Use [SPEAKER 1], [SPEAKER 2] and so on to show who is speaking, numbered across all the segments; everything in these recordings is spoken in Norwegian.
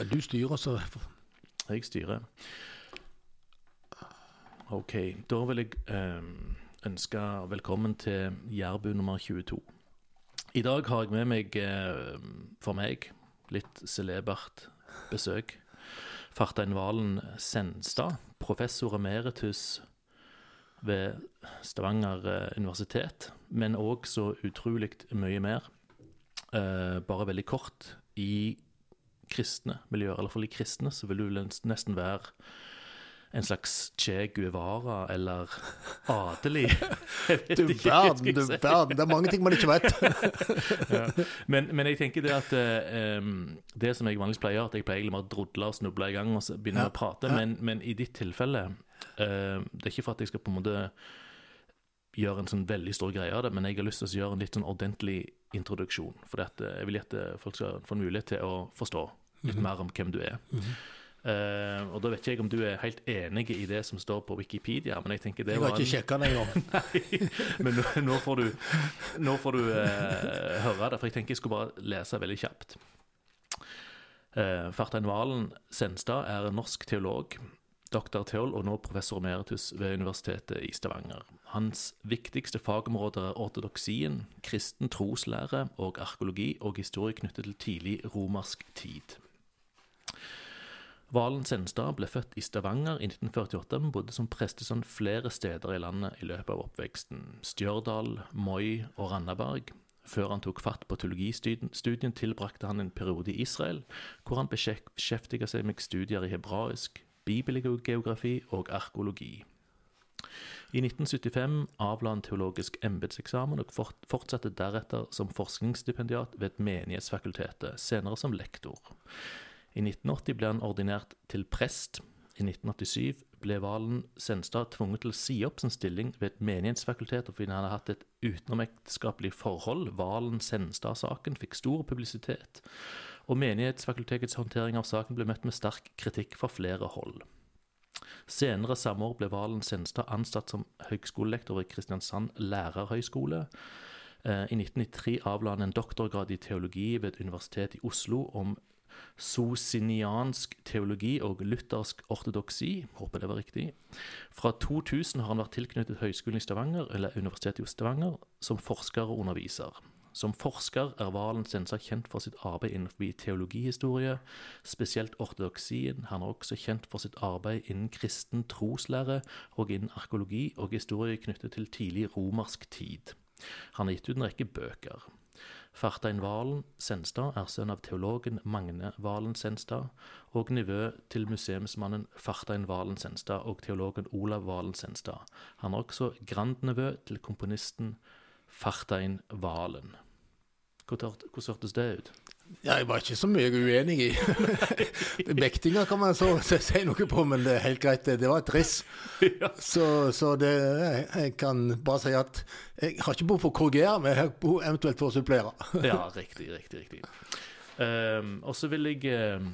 [SPEAKER 1] Du styrer, så
[SPEAKER 2] Jeg styrer. OK. Da vil jeg eh, ønske velkommen til Jærbu nummer 22. I dag har jeg med meg, eh, for meg, litt celebert besøk. Fartein Valen Senstad, professor emeritus ved Stavanger eh, universitet, men òg så utrolig mye mer. Eh, bare veldig kort. I kristne miljøer, eller for de kristne, så vil du nesten være en slags Che Guevara eller adelig.
[SPEAKER 1] Du verden, du verden. Det er mange ting man ikke vet.
[SPEAKER 2] ja. men, men, jeg tenker det at um, Det som jeg vanligvis pleier, at jeg pleier egentlig bare å drodle og snuble i gang og begynne ja. å prate, ja. men, men, i ditt tilfelle uh, Det er ikke for at jeg skal på en måte gjøre en sånn veldig stor greie av det, men jeg har lyst til å gjøre en litt sånn ordentlig introduksjon. For jeg vil at folk skal få en mulighet til å forstå litt mm -hmm. mer om hvem du er. Mm -hmm. Uh, og da vet ikke jeg om du er helt enig i det som står på Wikipedia, men jeg tenker det
[SPEAKER 1] jeg
[SPEAKER 2] var
[SPEAKER 1] har ikke en... sjekka den engang.
[SPEAKER 2] Men nå, nå, får du, nå får du uh, høre det, for jeg tenker jeg skulle bare lese veldig kjapt. Uh, Fartein Valen Senstad er en norsk teolog, doktor teol og nå professor emeritus ved Universitetet i Stavanger. Hans viktigste fagområder er ortodoksien, kristen troslære og arkeologi og historie knyttet til tidlig romersk tid. Valen Senstad ble født i Stavanger i 1948, men bodde som prestesønn flere steder i landet i løpet av oppveksten. Stjørdal, Moi og Randaberg. Før han tok fatt på teologistudien, tilbrakte han en periode i Israel, hvor han beskjeftiga seg med studier i hebraisk, bibelgeografi og arkeologi. I 1975 avla han teologisk embetseksamen og fortsatte deretter som forskningsstipendiat ved Menighetsfakultetet, senere som lektor. I 1980 ble han ordinert til prest. I 1987 ble Valen Senstad tvunget til å si opp sin stilling ved et menighetsfakultet fordi han hadde hatt et utenomekteskapelig forhold. Valen Senstad-saken fikk stor publisitet, og Menighetsfakultetets håndtering av saken ble møtt med sterk kritikk fra flere hold. Senere samme år ble Valen Senstad ansatt som høgskolelektor ved Kristiansand lærerhøgskole. Eh, I 1993 avla han en doktorgrad i teologi ved et universitet i Oslo om sosiniansk teologi og luthersk ortodoksi. Håper det var riktig. Fra 2000 har han vært tilknyttet Høgskolen i Stavanger, eller Universitetet i Stavanger, som forsker og underviser. Som forsker er Valen Sensa kjent for sitt arbeid innenfor teologihistorie, spesielt ortodoksien. Han er også kjent for sitt arbeid innen kristen troslære og innen arkeologi og historie knyttet til tidlig romersk tid. Han har gitt ut en rekke bøker. Fartein Valen Senstad er sønn av teologen Magne Valen Senstad og nivø til museumsmannen Fartein Valen Senstad og teologen Olav Valen Senstad. Han er også grandnevø til komponisten Fartein Valen. Hvordan hørtes det ut?
[SPEAKER 1] Jeg var ikke så mye uenig i. Vektinga kan man så si noe på, men det er helt greit. Det var et riss. Ja. Så, så det, jeg kan bare si at jeg har ikke behov for å korrigere, men jeg har behov eventuelt for å supplere.
[SPEAKER 2] ja, riktig, riktig, riktig. Um, og så vil jeg um,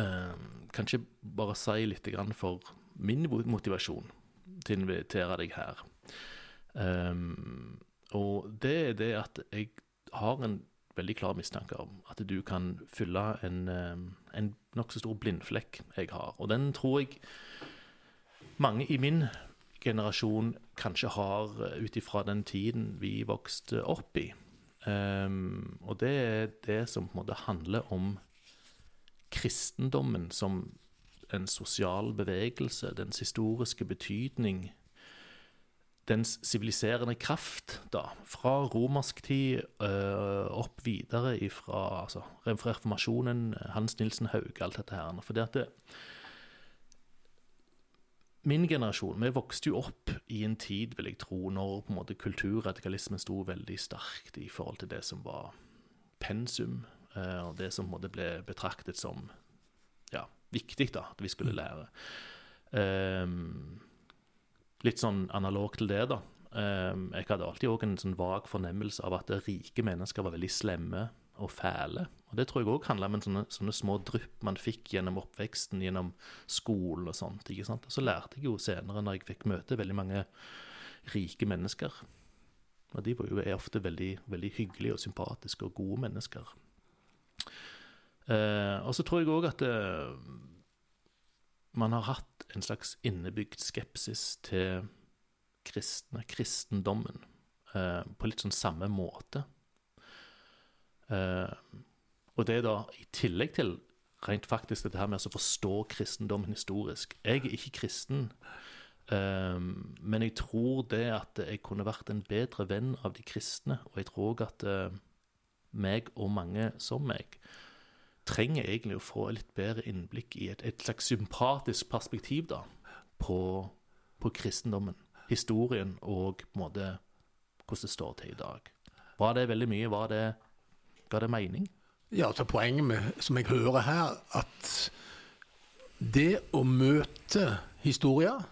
[SPEAKER 2] um, kanskje bare si litt for min motivasjon til å invitere deg her. og det er det at jeg har en veldig klar mistanke om at du kan fylle en, eh, en nokså stor blindflekk jeg har. Og den tror jeg mange i min generasjon kanskje har eh, ut ifra den tiden vi vokste opp i. Um, og det er det som på en måte handler om kristendommen som en sosial bevegelse, dens historiske betydning dens siviliserende kraft, da, fra romersk tid øh, opp videre fra altså, reformasjonen, Hans Nilsen Hauge, alt dette her. Fordi at det, Min generasjon vi vokste jo opp i en tid, vil jeg tro, når på en måte kulturradikalismen sto veldig sterkt i forhold til det som var pensum, øh, og det som på en måte ble betraktet som ja, viktig da, at vi skulle lære. Um, litt sånn analog til det, da. Ehm, jeg hadde alltid òg en sånn vag fornemmelse av at rike mennesker var veldig slemme og fæle. Og det tror jeg òg handla om en sånne, sånne, små drypp man fikk gjennom oppveksten, gjennom skolen og sånt. ikke sant? Og så lærte jeg jo senere, når jeg fikk møte veldig mange rike mennesker Og de var jo, er ofte veldig, veldig hyggelige og sympatiske og gode mennesker. Eh, og så tror jeg òg at eh, man har hatt en slags innebygd skepsis til kristne, kristendommen, eh, på litt sånn samme måte. Eh, og det er da i tillegg til rent faktisk dette her med å forstå kristendommen historisk. Jeg er ikke kristen, eh, men jeg tror det at jeg kunne vært en bedre venn av de kristne, og jeg tror at eh, meg og mange som meg trenger egentlig å få litt bedre innblikk i et, et slags sympatisk perspektiv da, på, på, kristendommen, historien og på en måte hvordan det står til i dag. Var det veldig mye? Var det, ga det mening?
[SPEAKER 1] Ja, altså Poenget med, som jeg hører her, at det å møte historier,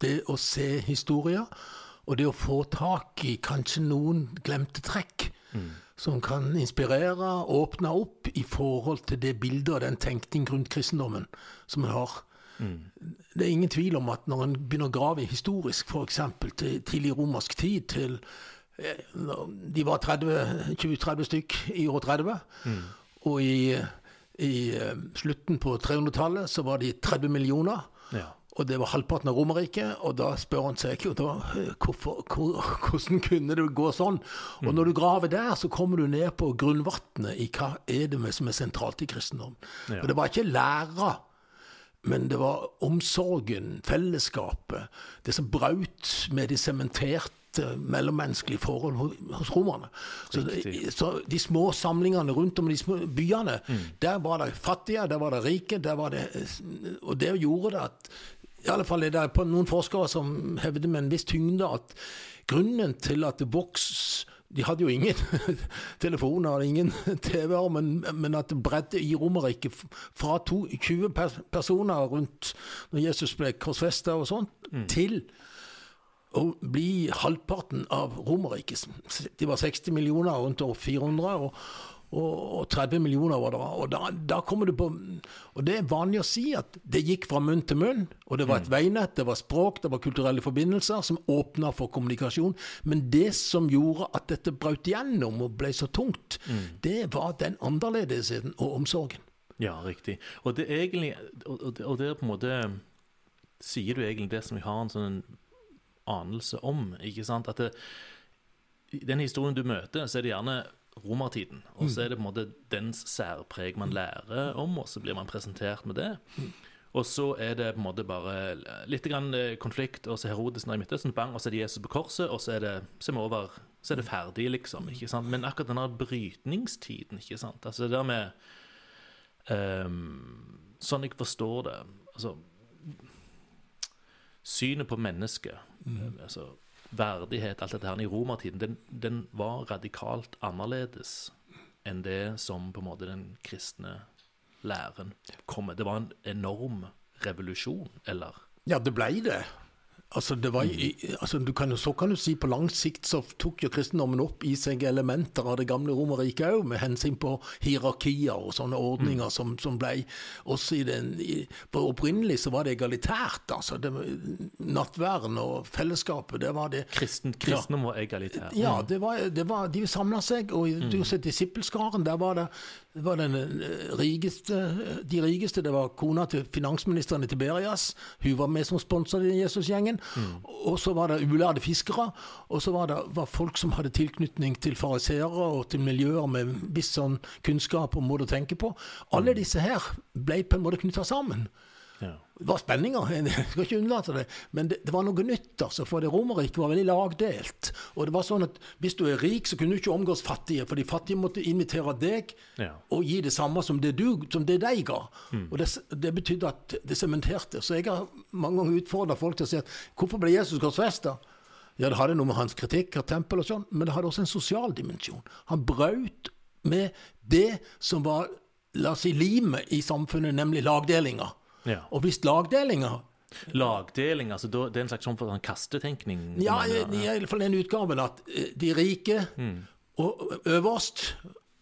[SPEAKER 1] det å se historier, og det å få tak i kanskje noen glemte trekk, mm som kan inspirere, og åpne opp i forhold til det bildet og den tenkning rundt kristendommen som en har. Mm. Det er ingen tvil om at når en begynner å grave historisk, f.eks. til tidlig romersk tid, til eh, De var 20-30 stykk i år 30, mm. og i, i eh, slutten på 300-tallet så var de 30 millioner. Ja. Og det var halvparten av Romerriket. Og da spør han seg jo da, hvorfor, hvordan kunne det gå sånn? Og når du graver der, så kommer du ned på grunnvannet i hva er det med som er sentralt i kristendom. Ja. Og det var ikke læra, men det var omsorgen, fellesskapet, det som braut med de sementerte mellommenneskelige forhold hos romerne. Så, så, de små samlingene rundt om de små byene, mm. der var det fattige, der var det rike, der var det Og det gjorde det at i alle fall er det på noen forskere som hevder med en viss tyngde at grunnen til at Vox de hadde jo ingen telefoner ingen TV-er, men, men, at det bredde i Romerriket fra to, 20 personer rundt når Jesus ble korsfesta og sånt, mm. til å bli halvparten av Romerriket. De var 60 millioner, rundt år 400. og og, 30 millioner var det. Og da, da, kommer du på Og det er vanlig å si at det gikk fra munn til munn. Og det var et mm. veinett, det var språk, det var kulturelle forbindelser som åpna for kommunikasjon. Men det som gjorde at dette brøt igjennom og ble så tungt, mm. det var den annerledesheten og omsorgen.
[SPEAKER 2] Ja, riktig. Og det er egentlig og det er på en måte Sier du egentlig det som vi har en sånn anelse om, ikke sant? At det, i den historien du møter, så er det gjerne romertiden. Og så er det på en måte dens særpreg man lærer om, og så blir man presentert med det. Og så er det på en måte bare litt grann eh, konflikt, og så Herodes i Midtøsten, bang, og så er det Jesus på korset, og så er det, så er over, så er det ferdig, liksom. ikke sant? Men akkurat denne brytningstiden, ikke sant. Altså det der med um, Sånn jeg forstår det Altså Synet på mennesket. Mm. altså verdighet, alt dette her i romertiden, den, den, var radikalt annerledes enn det som på en måte den kristne læren kom med. Det var en enorm revolusjon, eller?
[SPEAKER 1] Ja, det blei det. Altså, det var, altså kan, Så kan du si på lang sikt så tok jo kristendommen opp i seg elementer av det gamle Romerriket òg, med hensyn på hierarkier og sånne ordninger mm. som, som ble også i den i, på Opprinnelig så var det egalitært. altså det, Nattværen og fellesskapet, det var det
[SPEAKER 2] Kristen, Kristendom var egalitær?
[SPEAKER 1] Ja, mm. det var, det var, de samla seg. Og mm. du ser disippelskaren, der var det det var den eh, rikeste, de rikeste. Det var kona til finansministeren i Tiberias. Hun var med som sponsor i Jesusgjengen. Mm. Og så var det ulærde fiskere. Og så var det var folk som hadde tilknytning til fariseere og til miljøer med viss sånn kunnskap og måte å tenke på. Alle mm. disse her ble på en måte knytta sammen. Det var spenninger, jeg skal ikke unnlate det. Men det, det var noe nytt. altså, For det Romerriket var veldig lagdelt. Og det var sånn at Hvis du er rik, så kunne du ikke omgås fattige. For de fattige måtte invitere deg ja. og gi det samme som det, du, som det de ga. Mm. Og det, det, betydde at det sementerte. Så jeg har mange ganger utfordra folk til å si at hvorfor ble Jesus korsfesta? Ja, det hadde noe med hans kritikk av tempel og sånn, men det hadde også en sosial dimensjon. Han brøt med det som var la oss si, limet i samfunnet, nemlig lagdelinga. Ja. Og hvis lagdelinger
[SPEAKER 2] Lagdeling, altså det er en slags sånn kastetenkning?
[SPEAKER 1] Ja, i hvert fall den utgaven at eh, de rike mm. og øverst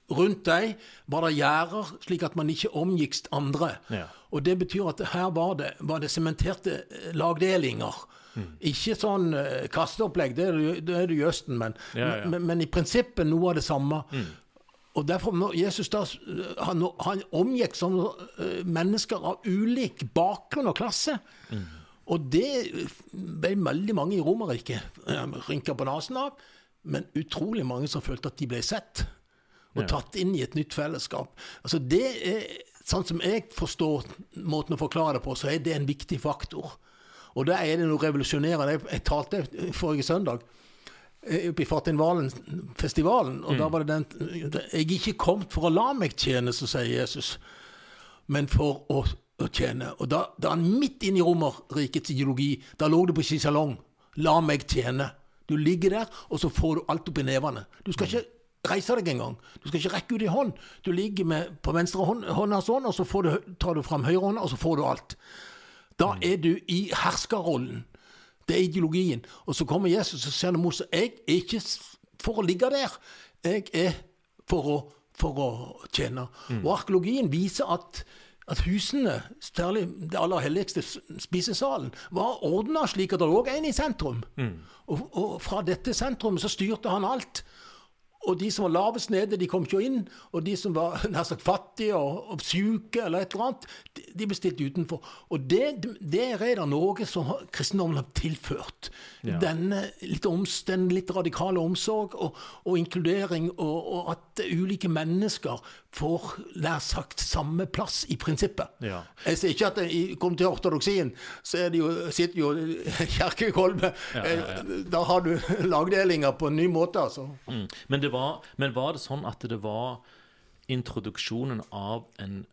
[SPEAKER 1] Rundt deg var det gjerder, slik at man ikke omgikk andre. Ja. Og Det betyr at her var det, var det sementerte eh, lagdelinger. Mm. Ikke sånn kasteopplegg, det er det jo i Østen, men, ja, ja. men, men, i prinsippet noe av det samme. Mm. Og derfor Jesus da Han, han omgikk sånne eh, mennesker av ulik bakgrunn og klasse. Og det ble veldig mange i Romerriket eh, rynka på nesen av. Men utrolig mange som følte at de ble sett og
[SPEAKER 2] Ja.
[SPEAKER 1] tatt inn i et nytt fellesskap. Altså det er, Sånn som jeg forstår måten å forklare det på, så er det en viktig faktor. Og da er det noe revolusjonerende. Jeg, jeg talte forrige søndag eh, oppe i Fartinvalen-festivalen, og da var det den Jeg er ikke kommet for å la meg tjene, så sier Jesus, men for å, å tjene. Og da, da han midt inne i Romerrikets ideologi. Da lå det på skisalong. La meg tjene. Du ligger der, og så får du alt opp i nevene. Du skal ikke reise deg engang. Du skal ikke rekke ut i hånd. Du ligger med, på venstre hånd, hånda sånn, og så får du, tar du fram høyrehånda, og så får du alt. Da er du i herskerrollen. Det er ideologien. Og så kommer Jesus og sier til Moses jeg er ikke for å ligge der. Jeg er for å, for å tjene. Og arkeologien viser at, at husene, særlig det aller helligste spisesalen, var ordna slik at det lå en i sentrum. Og, og fra dette sentrumet så styrte han alt. Og de som var lavest nede, de kom ikke inn. Og de som var nær sagt fattige og, og syke eller et eller annet, de, de ble stilt utenfor. Og det, det er da noe som kristendommen har tilført.
[SPEAKER 2] Ja.
[SPEAKER 1] Denne litt, oms, den litt radikale omsorg og, og inkludering, og, og at ulike mennesker får nær sagt samme plass i prinsippet.
[SPEAKER 2] Ja.
[SPEAKER 1] Jeg sier ikke at det, i- kom til ortodoksien, så er det jo, sitter jo kjerkegulvet.
[SPEAKER 2] Ja, ja, ja.
[SPEAKER 1] Eh, Da har du lagdelinger på en ny måte, altså.
[SPEAKER 2] Mm. Men, det var, men var det sånn at det var introduksjonen av en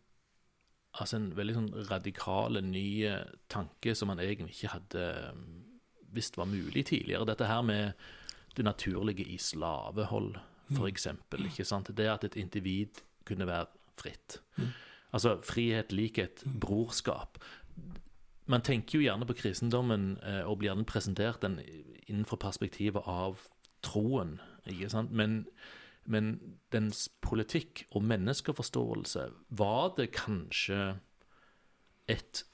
[SPEAKER 2] Altså en veldig sånn radikale, ny tanke som man egentlig ikke hadde mm, visst var mulig tidligere. Dette her med det naturlige i slavehold. Ikke sant? Det at et individ kunne være fritt. Altså frihet, likhet, brorskap. Man tenker jo gjerne på kristendommen eh, og blir gjerne presentert den innenfor perspektivet av troen, ikke sant? Men, men dens politikk og menneskeforståelse, var det kanskje et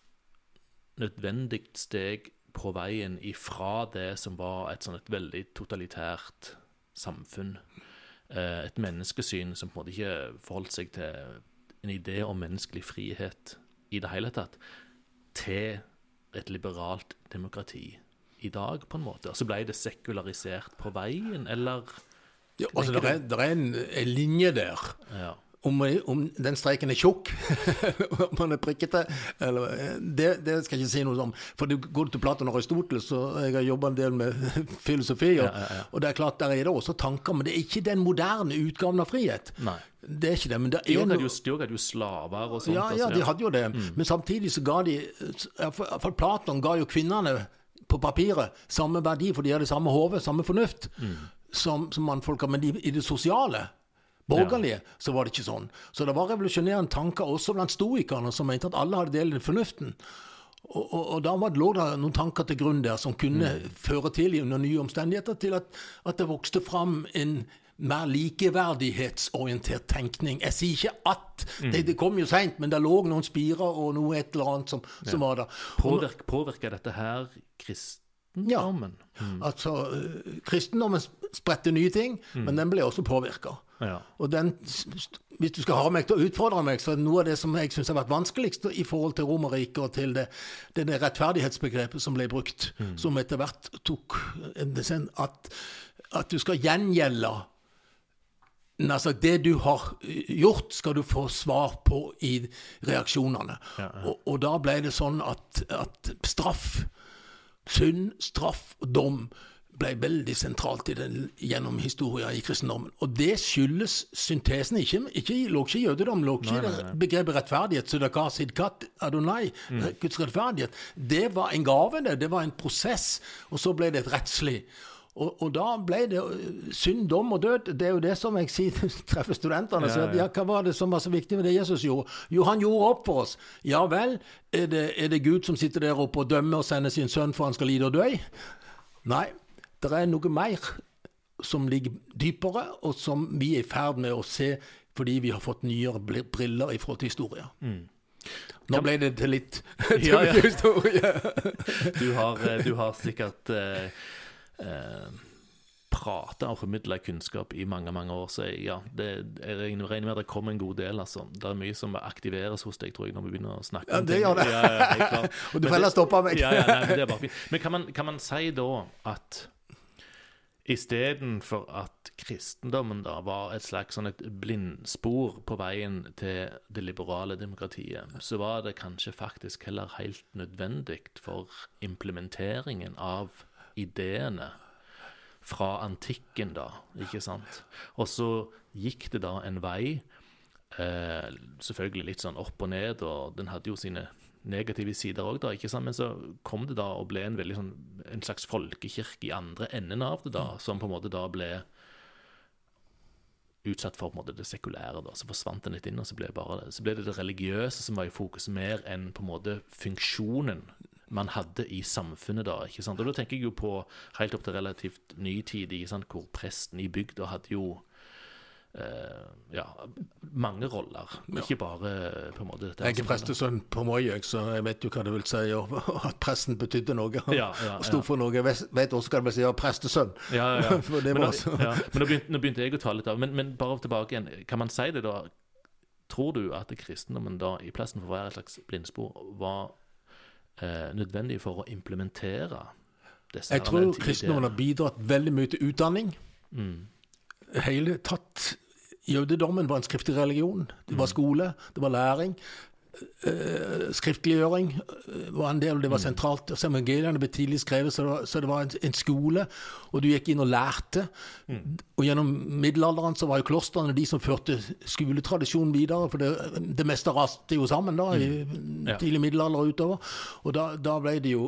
[SPEAKER 2] nødvendig steg på veien ifra det som var et sånn et veldig totalitært samfunn? Eh, Et menneskesyn som på en måte ikke forholdt seg til en idé om menneskelig frihet i det hele tatt, til et liberalt demokrati i dag, på en måte. Og så ble det sekularisert på veien, eller
[SPEAKER 1] Ja, altså, det er, er en, en linje der.
[SPEAKER 2] Ja.
[SPEAKER 1] Om, om den streiken er tjukk, om den er prikkete eller, det, det skal jeg ikke si noe om. For det går til Platon og Aristoteles, og jeg har jobba en del med filosofi. Og,
[SPEAKER 2] Ja, ja, ja.
[SPEAKER 1] og det er klart, der er det også tanker, men det er ikke den moderne utgaven av frihet.
[SPEAKER 2] Nei.
[SPEAKER 1] Det er ikke det, men det
[SPEAKER 2] De
[SPEAKER 1] er
[SPEAKER 2] jo- de hadde jo slaver og sånt.
[SPEAKER 1] ja, ja,
[SPEAKER 2] altså,
[SPEAKER 1] de hadde jo det. Men samtidig så ga de Iallfall Platon ga jo kvinnene på papiret samme verdi, for de hadde samme hode, samme fornuft som, som mannfolka. Men de, i det sosiale, borgerlige, så var det ikke sånn. Så det var revolusjonerende tanker også blant stoikerne, som mente at alle hadde del i fornuften. Og, og, og da var det, lå det noen tanker til grunn der som kunne føre til, under nye omstendigheter, til at, at det vokste fram en mer likeverdighetsorientert tenkning. Jeg sier ikke at det, det kom jo seint, men det lå noen spirer og noe et eller annet som, som var der.
[SPEAKER 2] Påvirk, påvirker dette her kristendommen?
[SPEAKER 1] Ja, altså, eh, kristendommen spredte nye ting, men den ble også påvirka.
[SPEAKER 2] Ja.
[SPEAKER 1] Og den, hvis du skal ha meg til å utfordre meg, så er det noe av det som jeg syns har vært vanskeligst i forhold til Romerriket og til det, det, det rettferdighetsbegrepet som ble brukt, som etter hvert tok en desen, at, at du skal gjengjelde nær Altså det du har gjort, skal du få svar på i reaksjonene.
[SPEAKER 2] Ja, ja.
[SPEAKER 1] Og, og da ble det sånn at, at straff, synd, straff og dom ble veldig sentralt i den, gjennom historien i kristendommen. Og det skyldes syntesen. Ikke, ikke, lå ikke i jødedom, lå ikke i begrepet rettferdighet. Sudaka sidkat adonai, Guds rettferdighet. Det var en gave, det. Det var en prosess. Og så ble det et rettslig. Og, og da ble det øh, synd, dom og død. Det er jo det som jeg sier til treffer studentene.
[SPEAKER 2] Ja, ja.
[SPEAKER 1] ja, hva var det som var så viktig med det Jesus gjorde? Jo, han gjorde opp for oss. Ja vel, er det, er det Gud som sitter der oppe og dømmer og sender sin sønn for han skal lide og dø? Nei, det er noe mer som ligger dypere, og som vi er i ferd med å se fordi vi har fått nyere briller i forhold til historia. Nå ble det til litt
[SPEAKER 2] Mm. Ja, ja.
[SPEAKER 1] historie.
[SPEAKER 2] Du, har, eh, du har sikkert eh, eh, prate og formidle kunnskap i mange mange år, så ja, det, jeg regner med at det kommer en god del. altså. Det er mye som aktiveres hos deg, tror jeg, når vi begynner å snakke
[SPEAKER 1] Ja,
[SPEAKER 2] om
[SPEAKER 1] det gjør det.
[SPEAKER 2] Ja, ja.
[SPEAKER 1] Og du får heller stoppe meg.
[SPEAKER 2] Ja, ja, nei, men det er bare fint. Men kan man, kan man si da at istedenfor at kristendommen da var et slags sånn et blindspor på veien til det liberale demokratiet, så var det kanskje faktisk heller helt nødvendig for implementeringen av ideene fra antikken, da, ikke sant? Og så gikk det da en vei, eh, selvfølgelig litt sånn opp og ned, og den hadde jo sine negative sider òg, da, ikke sant? Men så kom det da og ble en veldig sånn en slags folkekirke i andre enden av det, da, som på en måte da ble utsatt for på en måte det sekulære. da, Så forsvant den litt inn, og så ble, bare, så ble det det religiøse som var i fokus, mer enn på en måte funksjonen man hadde i samfunnet da. ikke sant? Og da tenker jeg jo på helt opp til relativt ny tid, hvor presten i bygda hadde jo ja, mange roller. Ikke bare på en måte dette
[SPEAKER 1] Jeg er prestesønn på jeg, så jeg vet jo hva det vil si og, at presten betydde noe.
[SPEAKER 2] Ja, ja,
[SPEAKER 1] og sto for noe. Jeg vet- også hva det vil si å være prestesønn.
[SPEAKER 2] Ja, ja, ja. Men, nå, men nå, begynte, nå begynte jeg å ta litt av. Men, men bare tilbake igjen. Kan man si det da? Tror du at kristendommen da, i plassen for å være et slags blindspor, var eh, nødvendig for å implementere disse
[SPEAKER 1] Jeg tror kristendommen har bidratt veldig mye til utdanning.
[SPEAKER 2] Mm.
[SPEAKER 1] Hele tatt Jødedommen var en skriftlig religion. Det
[SPEAKER 2] Mm.
[SPEAKER 1] var skole, det var læring. Eh, skriftliggjøring eh, var en del, og det
[SPEAKER 2] Mm.
[SPEAKER 1] var sentralt. Og Evangeliene ble tidlig skrevet, så det var, så det var en, en skole, og du gikk inn og lærte.
[SPEAKER 2] Mm.
[SPEAKER 1] Og gjennom middelalderen så var jo klostrene de som førte skoletradisjonen videre, for det, det meste raste jo sammen da, i
[SPEAKER 2] Mm. Ja.
[SPEAKER 1] tidlig middelalder og utover. Og da, da ble det jo,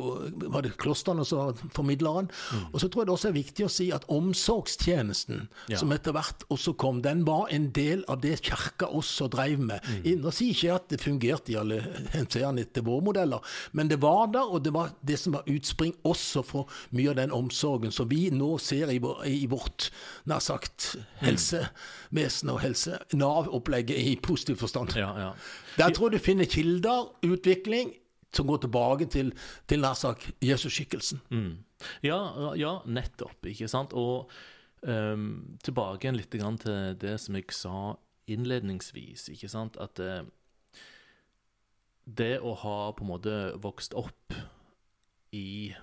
[SPEAKER 1] var det klostrene som var formidleren.
[SPEAKER 2] Mm.
[SPEAKER 1] Og så tror jeg det også er viktig å si at omsorgstjenesten,
[SPEAKER 2] Ja.
[SPEAKER 1] som etter hvert også kom, den var en del av det kirka også drev med.
[SPEAKER 2] Mm.
[SPEAKER 1] Nå sier ikke at det fungerte i alle henseender etter våre modeller, men det var der, og det var det som var utspring også for mye av den omsorgen som vi nå ser i, vår, i vårt nær sagt helsevesen og helse Nav-opplegget i positiv forstand.
[SPEAKER 2] Ja, ja.
[SPEAKER 1] Der tror jeg du finner kilder, utvikling, som går tilbake til, til nær sagt Jesusskikkelsen.
[SPEAKER 2] Mm. Ja, ja, nettopp, ikke sant? Og um, tilbake litt til det som jeg sa innledningsvis, ikke sant? At eh, det å ha på en måte vokst opp i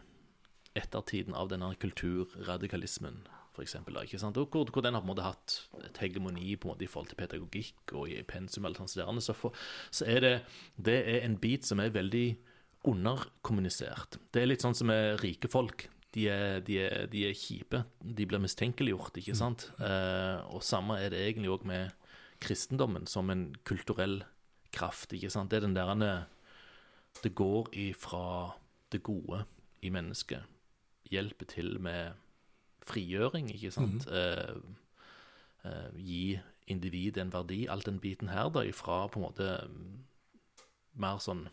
[SPEAKER 2] ettertiden av denne kulturradikalismen, for eksempel, ikke sant? Og hvor, hvor den har på en måte hatt et hegemoni på en måte i forhold til pedagogikk og i pensum, eller sånn så, for, så er det, det er en bit som er veldig underkommunisert. Det er litt sånn som med rike folk. De er, de, er, de er kjipe. De blir mistenkeliggjort, ikke sant? Eh, og samme er det egentlig òg med kristendommen som en kulturell kraft, ikke sant? Det er den der Det går ifra det gode i mennesket, hjelper til med frigjøring, ikke sant? Eh, eh, gi individet en verdi, alt den biten her, da, ifra på en måte mm, mer sånn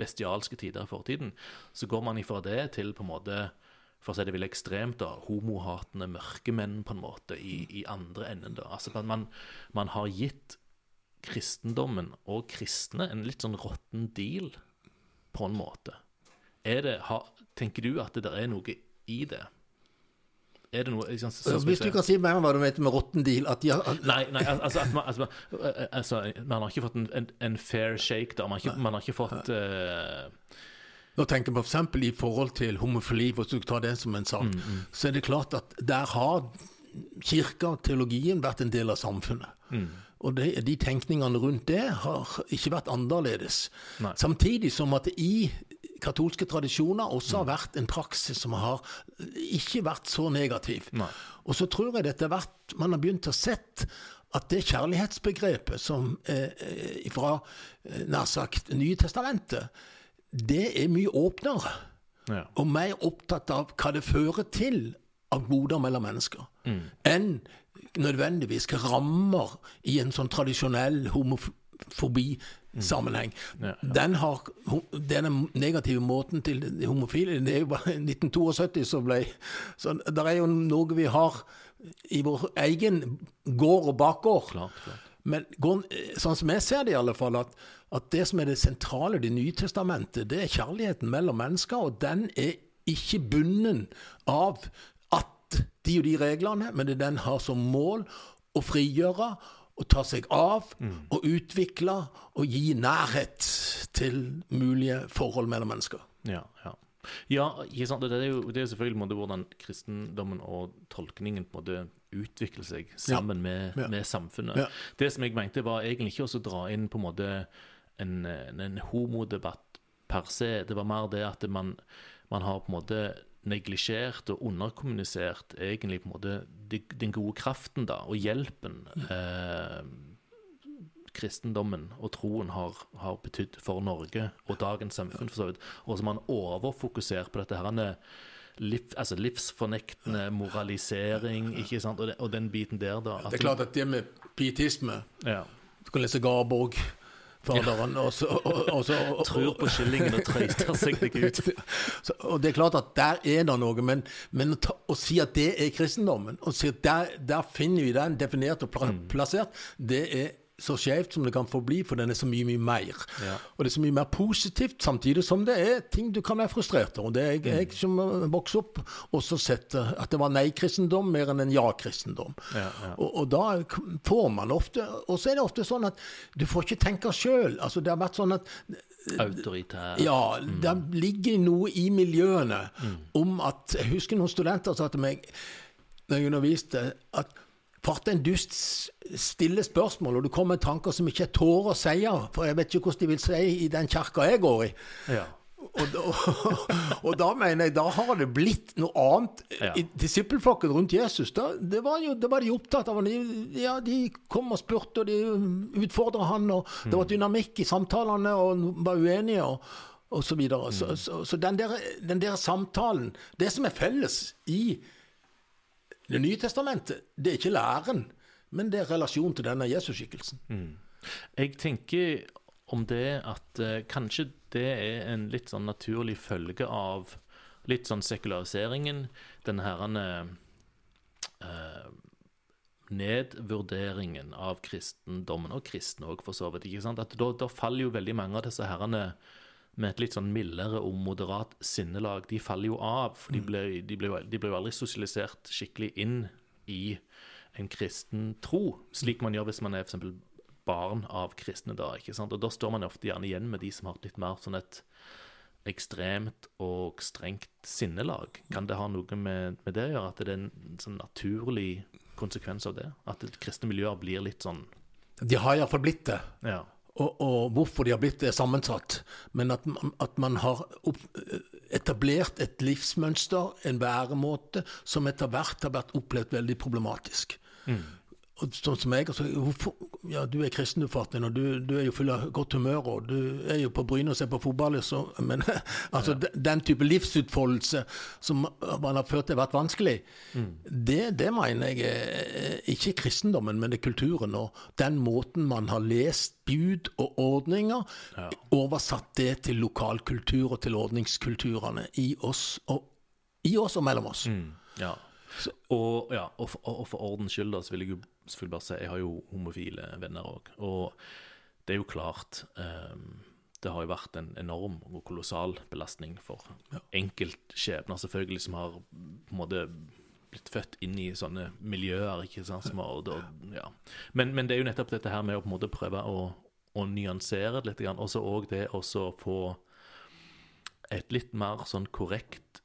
[SPEAKER 2] bestialske tider i fortiden, så går man ifra det til på en måte for å si det vil ekstremt, da, homohatende mørkemenn på en måte i, i andre enden. da. Altså man, man har gitt kristendommen og kristne en litt sånn råtten deal, på en måte. Det, har, tenker du at det der er noe i det? Er det noe ikke sånn som
[SPEAKER 1] Hvis du kan si mer om hva du vet med råtten deal at de har,
[SPEAKER 2] Nei, nei altså, at man, altså, altså, man har ikke fått en, en, en fair shake, da. Man har ikke, man har ikke fått eh,
[SPEAKER 1] Nå tenker jeg f.eks. i forhold til homofili, hvis du tar det som en sak,
[SPEAKER 2] Mm,
[SPEAKER 1] så er det klart at der har kirka og teologien vært en del av samfunnet.
[SPEAKER 2] mm.
[SPEAKER 1] Og de, de tenkningene rundt det har ikke vært annerledes.
[SPEAKER 2] Nei.
[SPEAKER 1] Samtidig som at i katolske tradisjoner også
[SPEAKER 2] Mm.
[SPEAKER 1] har vært en praksis som har ikke vært så negativ.
[SPEAKER 2] Nei.
[SPEAKER 1] Og så tror jeg det etter hvert man har begynt å sett at det kjærlighetsbegrepet som eh, eh, fra eh, nær sagt Nye testamentet, det er mye åpnere
[SPEAKER 2] Ja.
[SPEAKER 1] og mer opptatt av hva det fører til av goder mellom mennesker,
[SPEAKER 2] Mm.
[SPEAKER 1] enn nødvendigvis rammer i en sånn tradisjonell homofobi-sammenheng.
[SPEAKER 2] Mm. Ja,
[SPEAKER 1] Den har, denne negative måten til de homofile Det er jo bare 1972 som ble Så det er jo noe vi har i vår egen gård og bakgård.
[SPEAKER 2] Klart, klart.
[SPEAKER 1] Men sånn som jeg ser det, i alle fall, at, at det som er det sentrale i Det nye testamentet, det er kjærligheten mellom mennesker, og den er ikke bunden av de og de reglene, men det den har som mål å frigjøre og ta seg av og utvikle og gi nærhet til mulige forhold mellom mennesker.
[SPEAKER 2] Ja, ja. Ja? Det er jo det er selvfølgelig måte, hvordan kristendommen og tolkningen på en måte utvikler seg sammen med,
[SPEAKER 1] Ja.
[SPEAKER 2] med samfunnet.
[SPEAKER 1] Ja.
[SPEAKER 2] Det som jeg mente, var egentlig ikke å dra inn på en måte en, en homodebatt per se. Det var mer det at man, man har på en måte neglisjert og underkommunisert egentlig på en måte de- den gode kraften da, og hjelpen eh, kristendommen og troen har, har betydd for Norge og dagens samfunn, for så vidt. Og som han man overfokusert på dette her liv, altså livsfornektende moralisering, ikke sant, og, det, og den biten der, da.
[SPEAKER 1] Det er klart at det med pietisme
[SPEAKER 2] ja.
[SPEAKER 1] Du kan lese Garborg, faderen, og så, og, og så og,
[SPEAKER 2] Tror på skillingen og trøyter seg ikke ut.
[SPEAKER 1] Så, og det er klart at der er det noe, men, men ta, å si at det er kristendommen, og si at der, der finner vi den definert og pla, plassert, det er så skjevt som det kan få bli, for den er så mye, mye mer.
[SPEAKER 2] Ja.
[SPEAKER 1] Og det er så mye mer positivt, samtidig som det er ting du kan være frustrert over. Og det er jeg, jeg som vokste opp, også sett eh, at det var nei-kristendom mer enn en ja-kristendom.
[SPEAKER 2] Ja, ja.
[SPEAKER 1] Og, og da får man ofte Og så er det ofte sånn at du får ikke tenke sjøl. Altså, det har vært sånn at
[SPEAKER 2] Autoritær.
[SPEAKER 1] ja, det ligger noe i miljøene om at Jeg husker noen studenter sa til meg når jeg underviste, at Farte en dust stille stiller spørsmål, og du kommer med tanker som ikke jeg tårer å si, for jeg vet ikke hvordan de vil si i den kirka jeg går i.
[SPEAKER 2] Ja.
[SPEAKER 1] Og, da- og da mener jeg, da har det blitt noe annet.
[SPEAKER 2] Ja.
[SPEAKER 1] Disippelflokken rundt Jesus, da, det var jo, det var de opptatt av. De, ja, de kom og spurte, og de utfordra han, og det var dynamikk i samtalene, og var uenige. og og så videre. Så, så, så den, der, den der samtalen Det som er felles i Det nye testamentet, det er ikke læren, men det er relasjonen til denne Jesusskikkelsen.
[SPEAKER 2] Jeg tenker om det at eh, kanskje det er en litt sånn naturlig følge av litt sånn sekulariseringen. Den herrene eh, nedvurderingen av kristendommen, og kristne òg, for så vidt. ikke sant? At da, da faller jo veldig mange av disse herrene med et litt sånn mildere og moderat sinnelag, de faller jo av. For de ble, de ble, jo- de ble jo aldri sosialisert skikkelig inn i en kristen tro, slik man gjør hvis man er eksempel barn av kristne da, ikke sant? Og da står man ofte gjerne igjen med de som har litt mer sånn et ekstremt og strengt sinnelag. Kan det ha noe med, med det å gjøre, at det er en sånn naturlig konsekvens av det? At kristne miljøer blir litt sånn,
[SPEAKER 1] De har iallfall blitt det.
[SPEAKER 2] ja,
[SPEAKER 1] Og, og hvorfor de har blitt det, sammensatt. Men at, at man har opp, etablert et livsmønster, en væremåte, som etter hvert har vært opplevd veldig problematisk. Og sånn som jeg, altså, ja, Du er kristen, du, Fartin, og du, du er jo full av godt humør. og Du er jo på Bryne og ser på fotball. Så, men altså, den, den type livsutfoldelse som man har følt har vært vanskelig, det, det mener jeg er ikke kristendommen, men det er kulturen. Og den måten man har lest bud og ordninger, oversatt det til lokalkultur og til ordningskulturene i oss og, i oss og mellom oss.
[SPEAKER 2] ja. Og, ja, og, for, og for ordens skyld da, så vil jeg jo selvfølgelig bare si, jeg har jo homofile venner òg. Og det er jo klart um, Det har jo vært en enorm og kolossal belastning for enkeltskjebner, selvfølgelig, som har på en måte blitt født inn i sånne miljøer. ikke sant, som har, og, ja. men, men det er jo nettopp dette her med å på en måte prøve å, å nyansere det litt, og så òg det å få et litt mer sånn korrekt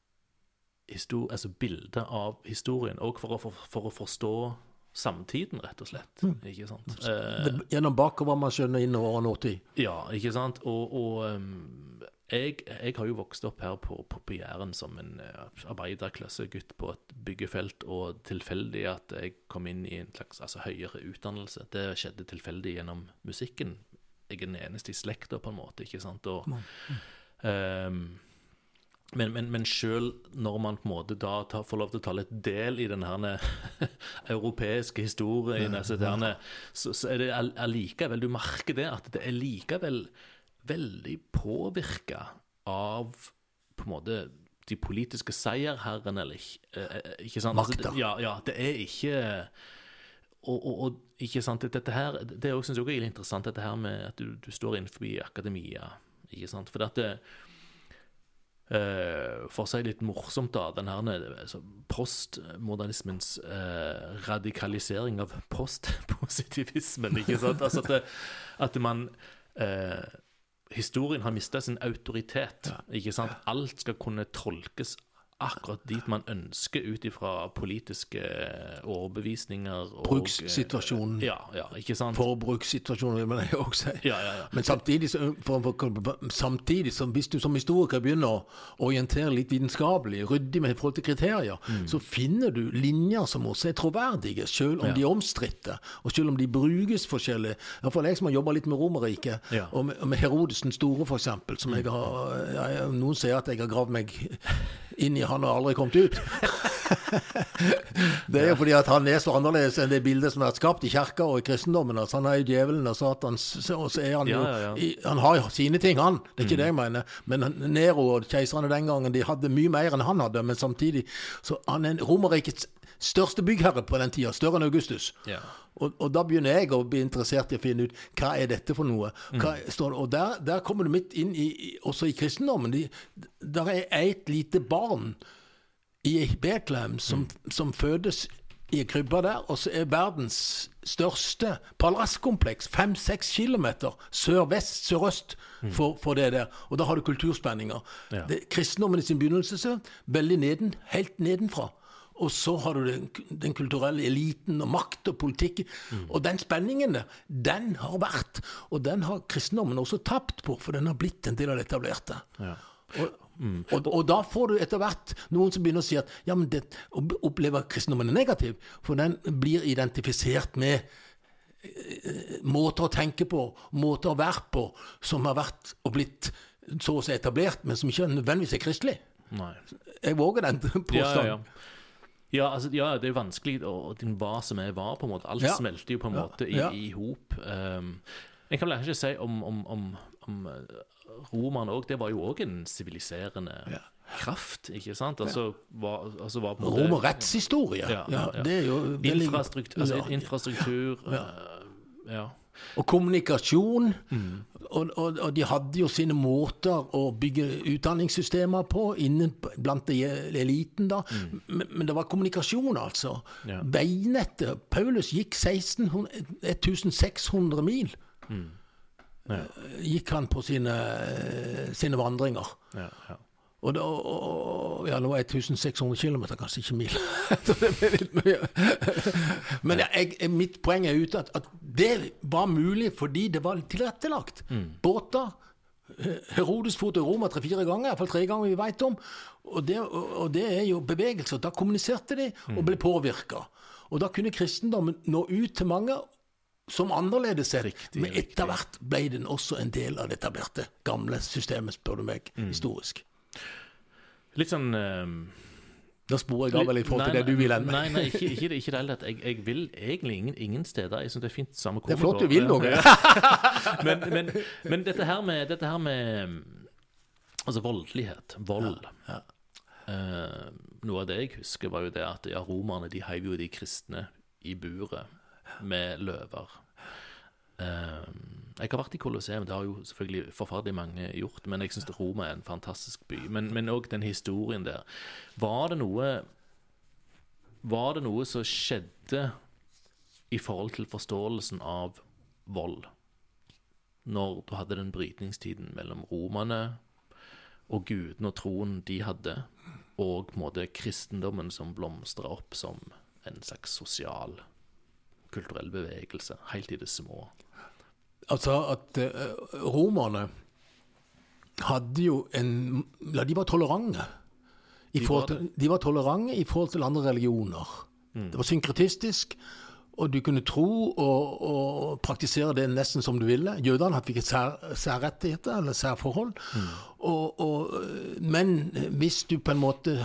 [SPEAKER 2] altså bilde av historien, og for å, for, for å forstå samtiden, rett og slett. Ikke sant? Eh,
[SPEAKER 1] gjennom bakover man skjønner innover og nåtid.
[SPEAKER 2] ja, ikke sant? Og, og um, jeg, jeg har jo vokst opp her på, på, på Jæren som en uh, arbeiderklassegutt på et byggefelt, og tilfeldig at jeg kom inn i en slags altså, høyere utdannelse. Det skjedde tilfeldig gjennom musikken. Jeg er den eneste i slekta, på en måte, ikke sant? Og, um, men, men, men sjøl når man på en måte da tar, får lov til å ta litt del i den her europeiske historien, altså det så, så er det all- allikevel Du merker det, at det er likevel veldig påvirka av på en måte de politiske seierherrene, eller ikke, eh, eh, ikke sant? Altså,
[SPEAKER 1] Makta.
[SPEAKER 2] Altså, ja, ja, det er ikke og, og, og ikke sant, dette her, det er også, synes jeg også er interessant, dette her med at du, du står innenfor akademia. ikke sant, For at eh, For å si litt morsomt, da, den her altså, postmodernismens uh, radikalisering av postpositivismen, ikke sant? Altså at, det, at man uh, Historien har mista sin autoritet. ikke sant? Alt skal kunne tolkes akkurat dit man ønsker ut ifra politiske overbevisninger. Og,
[SPEAKER 1] Brukssituasjonen.
[SPEAKER 2] Ja, ja, ikke sant?
[SPEAKER 1] Forbrukssituasjonen, vil jeg også si.
[SPEAKER 2] Ja, ja, ja.
[SPEAKER 1] Men samtidig, så, for, for, samtidig så hvis du som historiker begynner å orientere litt vitenskapelig, ryddig med forhold til kriterier,
[SPEAKER 2] Mm.
[SPEAKER 1] så finner du linjer som også er troverdige, selv om
[SPEAKER 2] Ja.
[SPEAKER 1] de er omstridte, og selv om de brukes forskjellig. Iallfall jeg som har jobba litt med Romerriket,
[SPEAKER 2] Ja.
[SPEAKER 1] og, med, med Herodes den store, f.eks., som jeg har jeg, Noen sier at jeg har gravd meg inn i han og aldri kommet ut. det er jo fordi at han er så annerledes enn det bildet som er skapt i kirka og i kristendommen. Altså, han er jo djevelen og Satan, og så er han jo
[SPEAKER 2] Ja, ja, ja.
[SPEAKER 1] i, Han har jo sine ting, han. Det er ikke det jeg mener. Men Nero og keiserne den gangen de hadde mye mer enn han hadde. Men samtidig så han er Romerrikets største byggherre på den tida. Større enn Augustus.
[SPEAKER 2] Ja.
[SPEAKER 1] Og, og da begynner jeg å bli interessert i å finne ut hva er dette for noe. Hva står det? Og der, der kommer du midt inn i, også i kristendommen. De, der er et lite barn i Betlehem som, som fødes i en krybbe der, og så er verdens største palasskompleks fem-seks kilometer sør-vest, sørøst for, for det der. Og da har du kulturspenninger.
[SPEAKER 2] Ja.
[SPEAKER 1] Det, kristendommen i sin begynnelse så veldig neden, helt nedenfra. Og så har du den, den kulturelle eliten og makt og politikk. Og den spenningen der, den har vært. Og den har kristendommen også tapt på, for den har blitt en del av det etablerte.
[SPEAKER 2] Ja.
[SPEAKER 1] Og, og, og da får du etter hvert noen som begynner å si at ja, men det, opplever kristendommen er negativ, for den blir identifisert med eh, måter å tenke på, måter å være på, som har vært og blitt så å si etablert, men som ikke nødvendigvis er kristelig.
[SPEAKER 2] Nei.
[SPEAKER 1] Jeg våger den
[SPEAKER 2] Ja, ja, ja. Ja, altså, ja, det er vanskelig å hva som er hva, på en måte. Alt
[SPEAKER 1] Ja.
[SPEAKER 2] smelter jo på en måte i, i hop. Um, jeg kan vel ikke si om, om, om, om eh, romerne òg. Det var jo òg en siviliserende
[SPEAKER 1] Ja.
[SPEAKER 2] kraft, ikke sant? Altså, var, altså var på
[SPEAKER 1] Rom og rettshistorie.
[SPEAKER 2] Ja,
[SPEAKER 1] Ja, det er jo veldig-
[SPEAKER 2] Infrastruktur, altså, infrastruktur eh, ja.
[SPEAKER 1] Og kommunikasjon.
[SPEAKER 2] Mm.
[SPEAKER 1] Og, og, og de hadde jo sine måter å bygge utdanningssystemer på innen blant de eliten, da. Men, men det var kommunikasjon, altså.
[SPEAKER 2] Mm. Ja.
[SPEAKER 1] Veinettet Paulus gikk 1600, 1600 mil.
[SPEAKER 2] Mm. Ja.
[SPEAKER 1] Gikk han på sine, sine vandringer.
[SPEAKER 2] Ja, ja.
[SPEAKER 1] Og, da, og ja, nå er 1600 km, kanskje ikke mil. Det ble litt mye. Men ja, jeg, mitt poeng er ute at, at det var mulig fordi det var tilrettelagt. Båter. eh, Herodes for til Roma tre-fire ganger, iallfall tre ganger vi vet om. Og det, og, det er jo bevegelser. Da kommuniserte de og ble påvirka. Og da kunne kristendommen nå ut til mange som annerledes sett.
[SPEAKER 2] Riktig,
[SPEAKER 1] Men etter hvert ble den også en del av det etablerte, gamle systemet, spør du meg, historisk.
[SPEAKER 2] Litt sånn um,
[SPEAKER 1] Da sporer jeg av vel i forhold til det du vil ende
[SPEAKER 2] Nei, nei, ikke, ikke, ikke det heller. Jeg, jeg vil egentlig ingen, ingen steder. Jeg syns det er fint samme hvor
[SPEAKER 1] Det er flott du vil noe.
[SPEAKER 2] Ja. men, men, men dette her med, dette her med Altså voldelighet. Vold.
[SPEAKER 1] Ja.
[SPEAKER 2] Eh, noe av det jeg husker, var jo det at ja, romerne de heiv jo de kristne i buret med løver. Eh, jeg har vært i Colosseum, det har jo selvfølgelig forferdelig mange gjort, men jeg syns Roma er en fantastisk by. Men òg den historien der. Var det noe Var det noe som skjedde i forhold til forståelsen av vold, når du hadde den brytningstiden mellom romerne og gudene og troen de hadde, og på en måte kristendommen som blomstra opp som en slags sosial, kulturell bevegelse, helt i det små.
[SPEAKER 1] Altså at uh, romerne hadde jo en Ja, de var tolerante. I
[SPEAKER 2] De
[SPEAKER 1] de var tolerante i forhold til andre religioner.
[SPEAKER 2] Mm.
[SPEAKER 1] Det var synkretistisk, og du kunne tro og, og praktisere det nesten som du ville. Jødene fikk sær, særrettigheter, eller særforhold.
[SPEAKER 2] Mm.
[SPEAKER 1] Og, og, men hvis du på en måte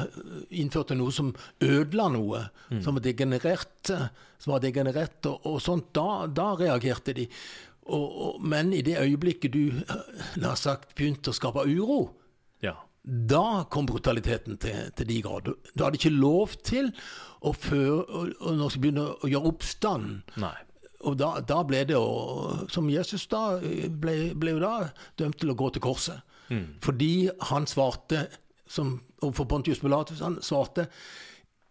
[SPEAKER 1] innførte noe som ødela noe,
[SPEAKER 2] Mm.
[SPEAKER 1] som var degenerert, som var degenerert og, og sånt, da, da reagerte de. Og, og, men i det øyeblikket du nær sagt, begynte å skape uro,
[SPEAKER 2] Ja.
[SPEAKER 1] da kom brutaliteten til, til de grader. Du hadde ikke lov til å føre, og begynne å gjøre oppstand.
[SPEAKER 2] Nei.
[SPEAKER 1] Og da, da ble det å Som Jesus da ble, ble jo da dømt til å gå til korset. Fordi han svarte som, overfor Pontius Pilatus. Han svarte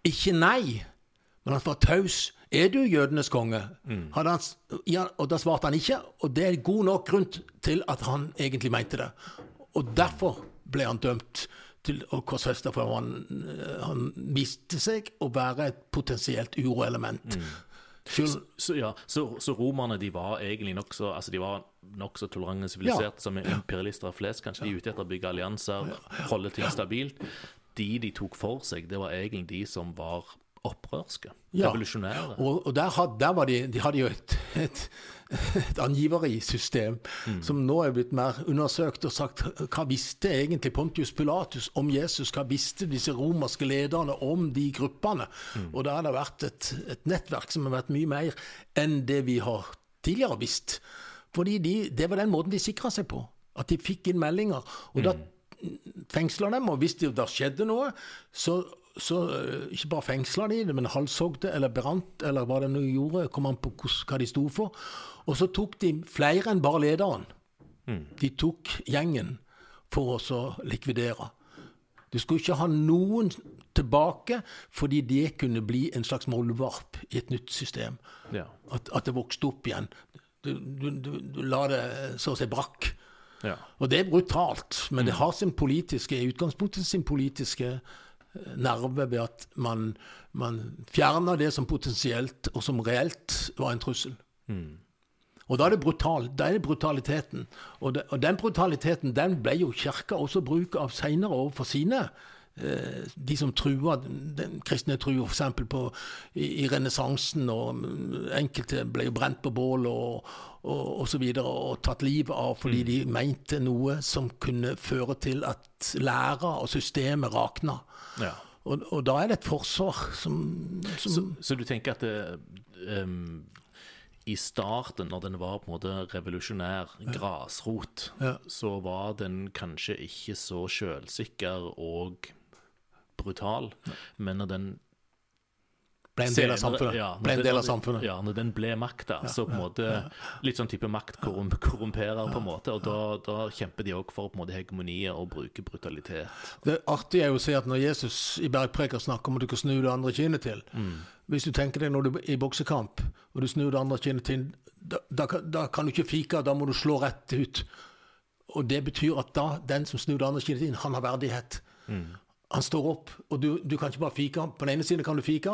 [SPEAKER 1] ikke nei, men han var taus. Er du jødenes konge? Han, ja, og da svarte han ikke, og det er god nok grunn til at han egentlig mente det. Og derfor ble han dømt til å korsfeste, for han, han viste seg å være et potensielt uroelement. Mm.
[SPEAKER 2] Så, så, ja, så, så, romerne de var egentlig nokså altså de var nokså tolerante og siviliserte, ja. som imperialister av flest. Kanskje de er ute etter å bygge allianser, holde ting stabilt. De de tok for seg, det var egentlig de som var opprørske. Ja. Revolusjonære.
[SPEAKER 1] Og, og der, had, der, var de De hadde jo et, et, et angiverisystem mm. som nå er blitt mer undersøkt og sagt hva visste egentlig Pontius Pilatus om Jesus? Hva visste disse romerske lederne om de gruppene? Mm. Og der har det vært et, et, nettverk som har vært mye mer enn det vi har tidligere visst. Fordi de, det var den måten de sikra seg på. At de fikk inn meldinger. Og mm. da fengsla dem, og hvis det da skjedde noe, så så eh, ikke bare fengsla de det, men halshogde eller brant, eller hva de nå gjorde. Kom an på hva de sto for. Og så tok de flere enn bare lederen. Mm. De tok gjengen for å likvidere. Du skulle ikke ha noen tilbake, fordi det kunne bli en slags målvarp i et nytt system. Ja. At, at, det vokste opp igjen. Du, du, du, du la det så å si brakk. Ja. Og det er brutalt, men mm. det har sin politiske, i utgangspunktet sin politiske nerve ved at man, man fjerner det som potensielt og som reelt var en trussel. Mm. Og da er det brutal, da er det brutaliteten. Og, det, og den brutaliteten den ble jo kirka også bruk av seinere overfor sine. Eh, de som trua den kristne trua f.eks. i, i renessansen, og enkelte ble jo brent på bål og, og, og så videre, og tatt livet av fordi mm. de mente noe som kunne føre til at læra og systemet rakna. Ja. Og, og, da er det et forsvar som, som
[SPEAKER 2] så, så, du tenker at det, um, i starten, når den var på en måte revolusjonær, ja. grasrot, ja. så var den kanskje ikke så sjølsikker og brutal, men når den
[SPEAKER 1] ble en del av samfunnet. Ja, ble en del av samfunnet.
[SPEAKER 2] Ja, når den ble makta, så på en måte litt sånn type makt korrumperer, på en måte. Og da, da kjemper de òg for på en måte hegemoniet og bruker brutalitet.
[SPEAKER 1] Det artige er jo å se at når Jesus i bergpreker snakker om at du kan snu det andre kinnet til mm. Hvis du tenker deg når du er i boksekamp, og du snur det andre kinnet til, da, da, da kan du ikke fike, da må du slå rett ut. Og det betyr at da, den som snur det andre kinnet til, han har verdighet. Mm han står opp, og du, du, kan ikke bare fike. På den ene siden kan du fike,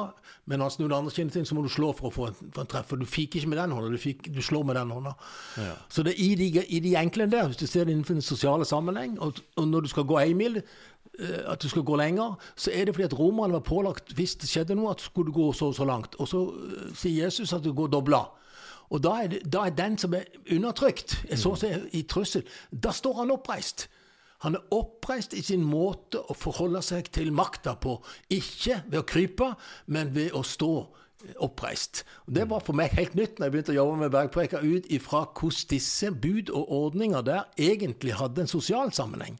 [SPEAKER 1] men han snur det andre kinnet til, så må du slå for å få en, for en treff. For du fiker ikke med den hånda, du, fik, du, slår med den hånda. Ja. Så det er i de, i de, enkle der, hvis du ser det innenfor den sosiale sammenheng, og, og når du skal gå én mil, eh, at du skal gå lenger, så er det fordi at romerne var pålagt, hvis det skjedde noe, at skulle du gå så og så langt. Og så uh, sier Jesus at du går dobla. Og da er, det, da er den som er undertrykt, så å si i trussel, da står han oppreist. Han er oppreist i sin måte å forholde seg til makta på. Ikke ved å krype, men ved å stå oppreist. Og det var for meg helt nytt når jeg begynte å jobbe med bergpreka, ut ifra hvordan disse bud og ordninger der egentlig hadde en sosial sammenheng.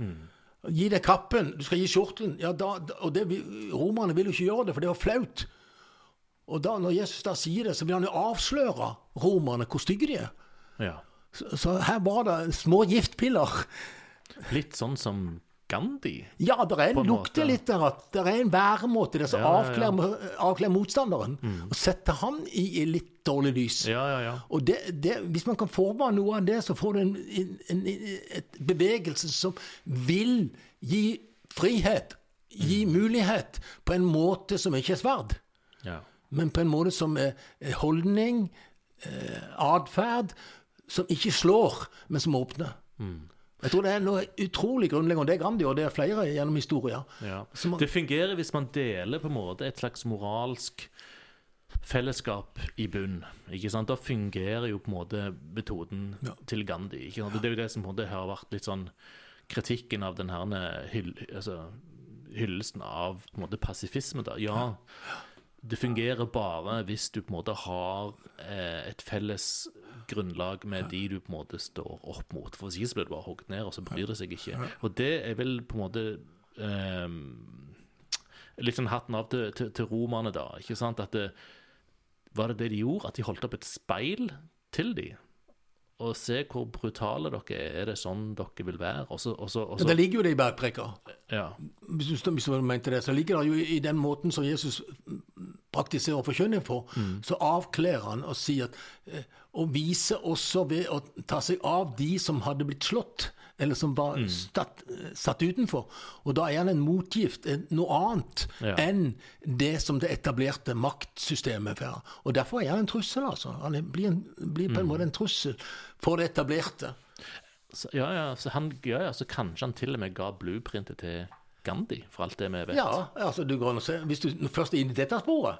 [SPEAKER 1] Mm. Gi deg kappen, du skal gi skjortelen. Ja, da, og det, Romerne ville jo ikke gjøre det, for det var flaut. Og da, når Jesus da sier det, så vil han jo avsløre romerne hvor stygge de er. Ja. Så, så her var det små giftpiller
[SPEAKER 2] Litt sånn som Gandhi?
[SPEAKER 1] Ja, det er en lukter litt der at det er en væremåte der som ja, ja, ja. avkler motstanderen. Mm. Og setter han i, i litt dårlig lys.
[SPEAKER 2] Ja, ja, ja.
[SPEAKER 1] Og det, det, hvis man kan forme noe av det, så får du en, en, en, bevegelse som vil gi frihet, gi mm. mulighet, på en måte som ikke er sverd. Ja. Men på en måte som er holdning, eh, atferd, som ikke slår, men som åpner. Mm. Jeg tror det er noe utrolig grunnleggende, det er Gandhi, og det er flere gjennom historier.
[SPEAKER 2] Ja. Man, det fungerer hvis man deler på en måte et slags moralsk fellesskap i bunn. ikke sant? Da fungerer jo på en måte metoden ja. til Gandhi. ikke sant? Det er jo det som på en måte har vært litt sånn kritikken av den her hyll, altså, hyllelsen av på en måte pasifisme. da. Ja, det fungerer bare hvis du på en måte har eh, et felles grunnlag med de du på en måte står opp mot. For hvis blir du bare hogd ned, og så bryr det seg ikke. Og det er vel på en måte um, Litt sånn hatten av til, til, til romerne, da. ikke sant? At det, Var det det de gjorde? At de holdt opp et speil til dem? og se hvor brutale dere er. Er det sånn dere vil være? Også,
[SPEAKER 1] også,
[SPEAKER 2] også...
[SPEAKER 1] Det ligger jo det i bergpreka.
[SPEAKER 2] ja.
[SPEAKER 1] Hvis du, hvis du mente det, så ligger det jo i den måten som Jesus praktiserer forkynning på, så avkler han og sier at eh, Og viser også ved å ta seg av de som hadde blitt slått, eller som var statt, satt utenfor. Og da er han en motgift, noe annet
[SPEAKER 2] Ja.
[SPEAKER 1] enn det som det etablerte maktsystemet er. Og derfor er han en trussel, altså. Han blir, en, blir på en måte en trussel for det etablerte.
[SPEAKER 2] Så, ja, ja, så han, ja, ja, så kanskje han til og med ga blueprintet til Gandhi, for alt det vi vet.
[SPEAKER 1] Ja, altså du går og ser, se Hvis du først er inne i dette sporet,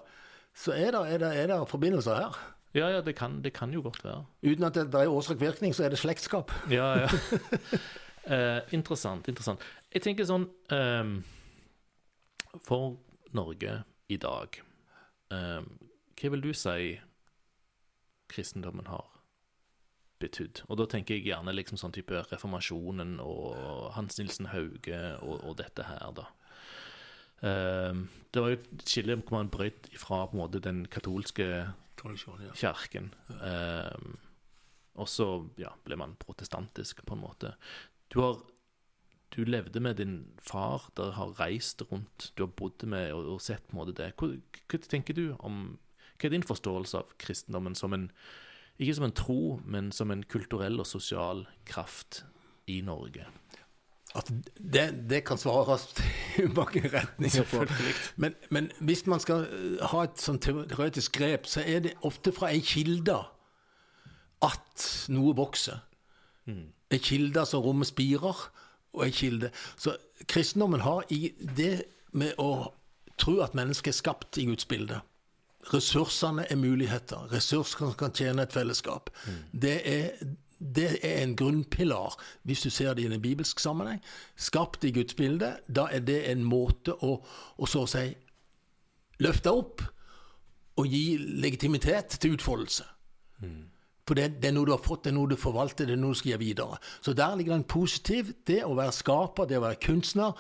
[SPEAKER 1] så er det, er det, er det forbindelser her.
[SPEAKER 2] ja, ja det, kan, det kan jo godt være.
[SPEAKER 1] Uten at det er årsak-virkning, så er det slektskap.
[SPEAKER 2] Ja, ja. Eh, interessant, interessant. Jeg tenker sånn ehm, For Norge i dag, ehm, hva vil du si kristendommen har betydd? Og da tenker jeg gjerne liksom sånn type reformasjonen og Hans Nilsen Hauge og, og dette her, da. Ehm, det var jo et skille hvor man brøt ifra på en måte den katolske kirken. Ehm, og så ja, ble man protestantisk, på en måte. Du har du levde med din far, dere har reist rundt, du har bodd med og, og sett på en måte det. Hva, hva tenker du om Hva er din forståelse av kristendommen som en Ikke som en tro, men som en kulturell og sosial kraft i Norge?
[SPEAKER 1] At det, det kan svares i mange retninger på. Men, men hvis man skal eh, ha et sånn teoretisk grep, så er det ofte fra ei kilde at noe vokser. Ei kilde som rommer spirer, og ei kilde Så kristendommen har i det med å tro at mennesket er skapt i Guds bilde. Ressursene er muligheter. Ressurser kan tjene et fellesskap. Det, er, det er en grunnpilar, hvis du ser det i en bibelsk sammenheng. Skapt i Guds bilde, da er det en måte å, å så å si løfte opp og gi legitimitet til utfoldelse. For det, det er noe du har fått, det er noe du forvalter, det er noe du skal gi videre. Så der ligger det en positiv, det å være skaper, det å være kunstner,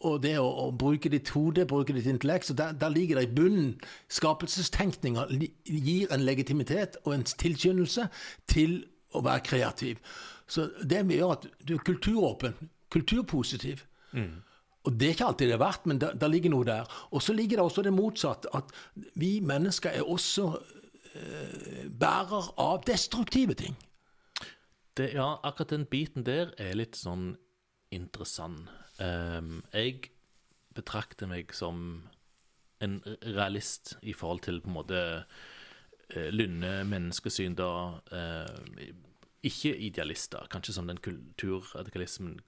[SPEAKER 1] og- det å, å bruke ditt hode, bruke ditt intellekt. Så der, der ligger det i bunnen. Skapelsestenkninga gir en legitimitet og en tilskyndelse til å være kreativ. Så det gjør at du er kulturåpen, kulturpositiv. Og det er ikke alltid det er verdt, men det, ligger noe der. Og så ligger det også det motsatte, at vi mennesker er også bærer av destruktive ting.
[SPEAKER 2] Det, ja, akkurat den biten der er litt sånn interessant. Um, jeg betrakter meg som en realist i forhold til på en måte uh, lynne menneskesyn, da. Uh, ikke idealister, kanskje som den kulturradikalismen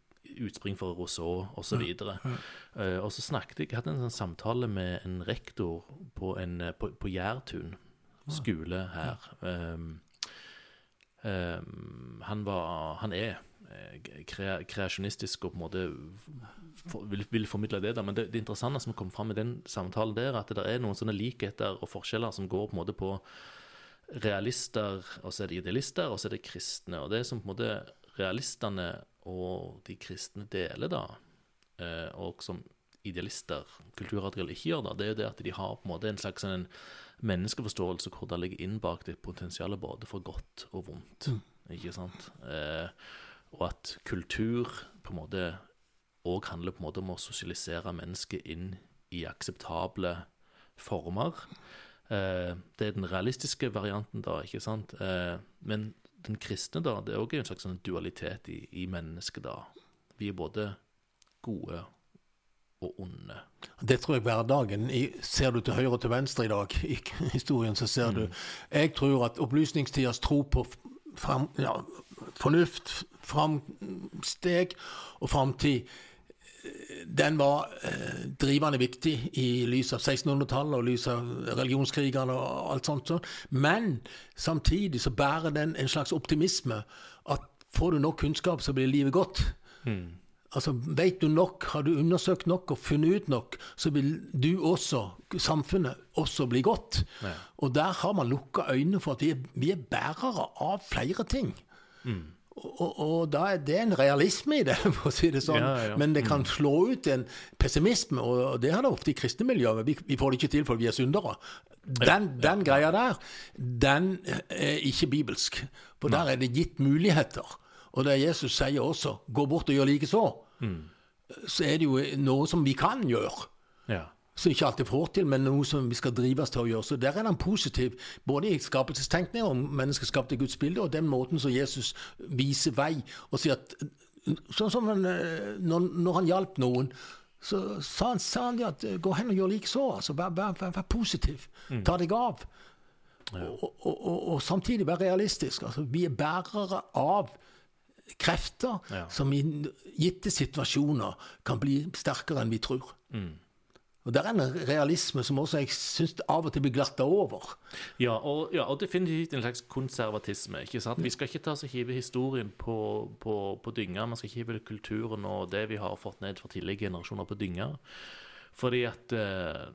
[SPEAKER 2] utspring for Rousseau osv. Uh, og så snakket jeg, jeg hadde en sånn samtale med en rektor på, en, eh, på, på Gjærtun skole her. Um, um, han var Han er eh, kre, kreasjonistisk og på en måte for, vil, vil formidle det, da. Men det, det interessante som kom fram i den samtalen der, at det er noen sånne likheter og forskjeller som går på en måte på realister, og så er det idealister, og så er det kristne. Og det som på en måte realistene og de kristne deler, da, eh, og som idealister, kulturradikale, ikke gjør, da, det er jo det at de har på en måte en slags sånn en menneskeforståelse hvor det ligger inn bak det potensialet både for godt og vondt. Ikke sant? Eh, og at kultur på en måte òg handler på en måte om å sosialisere mennesket inn i akseptable former. Eh, det er den realistiske varianten, da, ikke sant? Eh, men den kristne, da, det er òg en slags sånn dualitet i, i mennesket, da. Vi er både gode og onde.
[SPEAKER 1] Det tror jeg hverdagen. Ser du til høyre og til venstre i dag i historien, så ser du Jeg tror at opplysningstidas tro på fram, ja, fornuft, framsteg og framtid den var eh, drivende viktig i lys av 1600-tallet og lys av religionskrigene og alt sånt. Men samtidig så bærer den en slags optimisme. At får du nok kunnskap, så blir livet godt. Altså, Vet du nok, har du undersøkt nok og funnet ut nok, så vil du også, samfunnet, også bli godt.
[SPEAKER 2] Ja.
[SPEAKER 1] Og der har man lukka øynene for at vi er, vi er bærere av flere ting. Og, og, og da er det en realisme i det, for å si det sånn.
[SPEAKER 2] Ja, ja.
[SPEAKER 1] Men det kan slå ut en pessimisme, og det har det ofte i kristne miljøer. Vi, vi får det ikke til fordi vi er syndere. Den, den greia der, den er ikke bibelsk. For der er det gitt muligheter. Og det Jesus sier også 'gå bort og gjør likeså', mm. så er det jo noe som vi kan gjøre.
[SPEAKER 2] Ja.
[SPEAKER 1] Som ikke alltid får til, men noe som vi skal drives til å gjøre. Så der er han positiv, både i skapelsestenkning om menneskeskapte Guds bilde, og den måten som Jesus viser vei og sier at Sånn som han, når, når han hjalp noen, så sa han, sa han at gå hen og gjør likeså. Altså, vær, vær, vær, vær positiv. Mm. Ta deg av. Ja. Og, og, og, og, samtidig være realistisk. Altså, vi er bærere av krefter ja. som i gitte situasjoner kan bli sterkere enn vi tror. Mm. Og Det er en realisme som også jeg syns av og til blir glatta over.
[SPEAKER 2] Ja og, ja, og, definitivt en slags konservatisme. ikke sant? Vi skal ikke ta og hive historien på, på, på dynga. Man skal ikke hive kulturen og det vi har fått ned fra tidligere generasjoner, på dynga. Fordi at uh,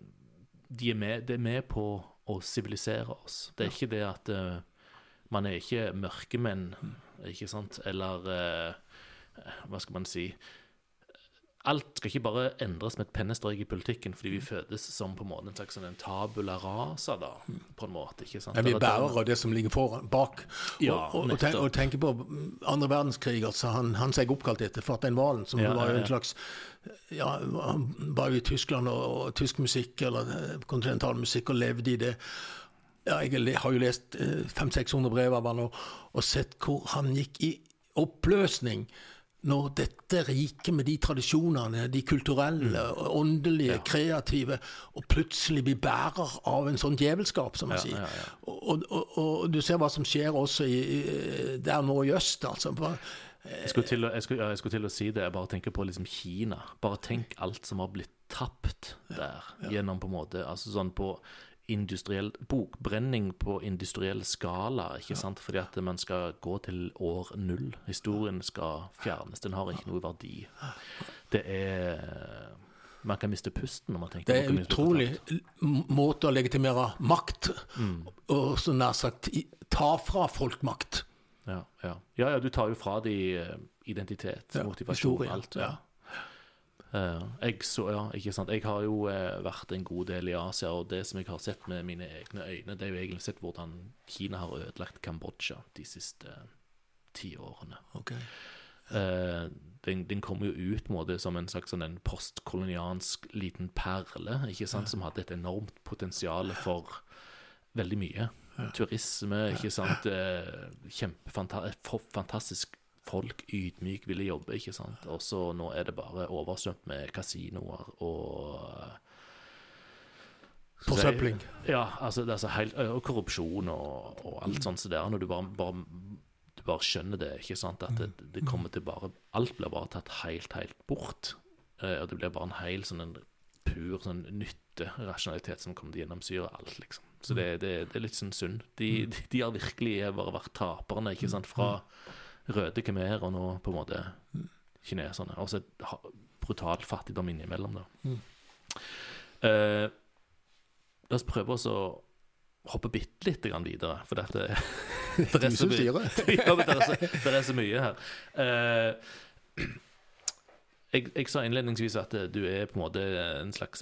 [SPEAKER 2] de er med, det er med på å sivilisere oss. Det er ikke det at uh, man er ikke mørkemenn, ikke sant, eller eh, Hva skal man si? alt skal ikke bare endres med et pennestrøk i politikken fordi vi fødes som på en måte en slags sånn en tabula rasa, da, på en måte. ikke sant?
[SPEAKER 1] Ja, vi bærer av det som ligger foran, bak. Ja, og, og, og tenker på andre verdenskrig, altså han, han seg oppkalt etter Fartein Valen, som ja, var jo en slags ja, Han var jo i Tyskland og, og tysk musikk, eller kontinentalmusikk, og levde i det. Ja, jeg har jo lest 500-600 eh, brev av han og, og sett hvor han gikk i oppløsning når dette riket med de tradisjonene, de kulturelle, mm. åndelige, ja. kreative, og plutselig blir bærer av en sånn djevelskap, som man ja, sier. Ja, og, og, og, du ser hva som skjer også i, der nå i øst. altså.
[SPEAKER 2] Jeg skulle, til jeg, skulle, jeg skulle, til å, si det. Jeg bare tenker på liksom Kina. Bare tenk alt som har blitt tapt der. Gjennom på en måte altså sånn på industriell bokbrenning på industriell skala. ikke sant? Fordi at man skal gå til år null. Historien skal fjernes. Den har ikke noe verdi. Det er Man kan miste pusten når man tenker
[SPEAKER 1] Det er en utrolig måte å legitimere makt, mm. og så nær sagt ta fra folk makt.
[SPEAKER 2] Ja, ja. ja, ja du tar jo fra de identitet, identitet, motivasjon, alt. Ja. Uh, jeg, så, ja, ikke sant? jeg har jo uh, vært en god del i Asia, og det som jeg har sett med mine egne øyne, det er jo egentlig sett hvordan Kina har ødelagt Kambodsja de siste uh, ti årene.
[SPEAKER 1] Okay.
[SPEAKER 2] Den, den, kom jo ut måte, som en slags sånn en postkoloniansk liten perle, ikke sant? som hadde et enormt potensial for veldig mye. Turisme, ikke sant. Kjempefantastisk folk ydmyk ville jobbe, ikke sant. Og så nå er det bare oversvømt med kasinoer og
[SPEAKER 1] Forsøpling.
[SPEAKER 2] Ja, altså, det er så helt, og korrupsjon og, og alt sånt så der. Når du bare, bare, du bare, skjønner det, ikke sant. At det, det, kommer til bare Alt blir bare tatt helt, helt bort. Og det blir bare en hel sånn en pur sånn nytterasjonalitet som kommer til å gjennomsyre alt, liksom. Så det, det, det er litt sånn synd. De, de, de, har virkelig bare vært taperne, ikke sant. Fra røde khmer og nå på en måte kineserne. Og så brutal fattigdom innimellom, da. Mm. Uh, la oss prøve oss å hoppe bitte litt videre, for dette
[SPEAKER 1] det, er så mye,
[SPEAKER 2] ja, det, er så, det er så mye her. Uh, jeg, jeg, sa innledningsvis at du er på en måte en slags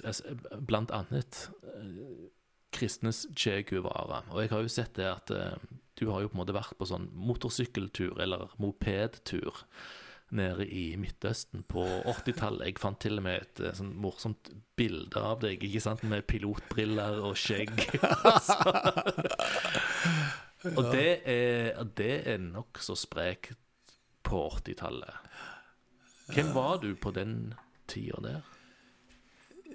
[SPEAKER 2] Blant annet eh, kristnes Che Guevara. Og jeg har jo sett det at eh, du har jo på en måte vært på sånn motorsykkeltur eller mopedtur nede i Midtøsten på 80-tallet. Jeg fant til og med et eh, sånn morsomt bilde av deg, ikke sant, med pilotbriller og skjegg. og det er, det er nokså sprekt på 80-tallet. Hvem var du på den tida der?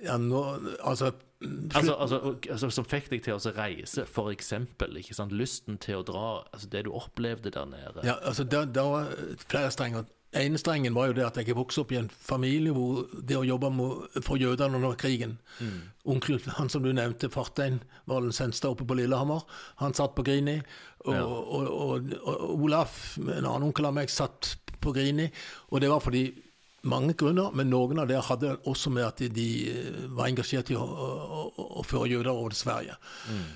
[SPEAKER 1] Ja, nå, altså
[SPEAKER 2] Altså, altså, altså, Som fikk deg til å reise, for eksempel. Ikke sant? Lysten til å dra. altså Det du opplevde der nede.
[SPEAKER 1] Ja, altså Det, det var flere strenger. ene strengen var jo det at jeg vokste opp i en familie hvor det å jobbe for jødene under krigen mm. Onkel, han som du nevnte, Fartein Valen Senstad oppe på Lillehammer, han satt på Grini. Og, ja. og, og, og Olaf, en annen onkel av meg, satt på Grini. Og det var fordi mange grunner, men noen av det hadde også med at de eh, var engasjert i å, å, å føre jøder over til Sverige. Mm.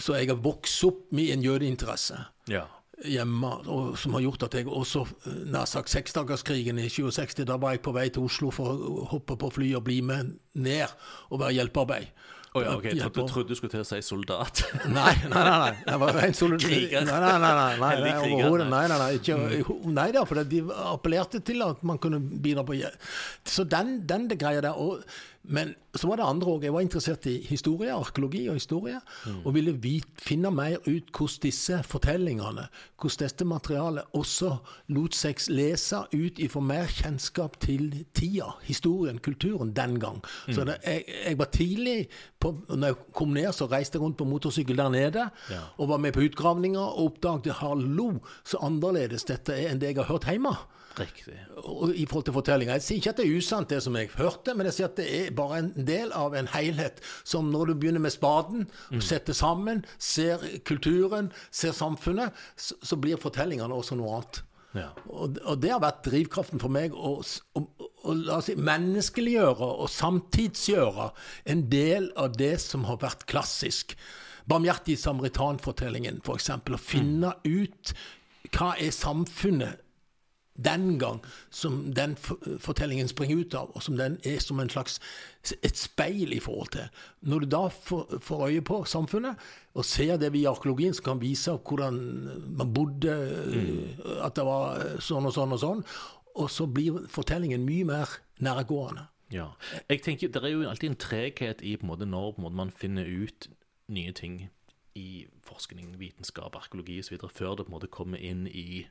[SPEAKER 1] Så jeg har vokst opp med en jødeinteresse ja. hjemme, og, som har gjort at jeg også eh, nær sagt seksdagerskrigen i 67, da var jeg på vei til Oslo for å hoppe på fly og bli med ned og være hjelpearbeid.
[SPEAKER 2] Å ja, ok, Jeg trodde, trodde du skulle til å si soldat.
[SPEAKER 1] Nei, nei, nei. nei. Jeg var ren soldat.
[SPEAKER 2] Kriger.
[SPEAKER 1] Nei, nei, nei. nei, nei, nei,
[SPEAKER 2] kriger, nei.
[SPEAKER 1] Nei, nei, ikke, nei da, for de appellerte til at man kunne bidra på Så den, den greia der. Og, men så var det andre òg. Jeg var interessert i historie, arkeologi og historie. Og ville vit, finne mer ut hvordan disse fortellingene, hvordan dette materialet også lot seg lese ut ifra mer kjennskap til tida, historien, kulturen den gang. Så det, jeg, jeg var tidlig på, når jeg kom ned, så reiste jeg rundt på motorsykkel der nede.
[SPEAKER 2] Ja.
[SPEAKER 1] Og var med på utgravninger og oppdaget hallo, så annerledes dette er enn det jeg har hørt hjemme.
[SPEAKER 2] Riktig.
[SPEAKER 1] Og i forhold til fortellinga. Jeg sier ikke at det er usant, det som jeg hørte, men jeg sier at det er bare en del av en helhet. Som når du begynner med spaden, mm. setter sammen, ser kulturen, ser samfunnet, så, så blir fortellingene også noe annet.
[SPEAKER 2] Ja.
[SPEAKER 1] Og, og det har vært drivkraften for meg å, å, å la oss si, menneskeliggjøre og samtidsgjøre en del av det som har vært klassisk. Barmhjertig samaritan-fortellingen, f.eks. Å finne ut hva er samfunnet den gang som den fortellingen springer ut av, og som den er som en slags et speil i forhold til. Når du da får, øye på samfunnet, og ser det via arkeologien, som kan vise hvordan man bodde, at det var sånn og sånn og sånn, og så blir fortellingen mye mer nærgående.
[SPEAKER 2] Ja. Jeg tenker, Det er jo alltid en treghet i på en måte når på en måte, man finner ut nye ting i forskning, vitenskap, arkeologi osv., før det på en måte kommer inn i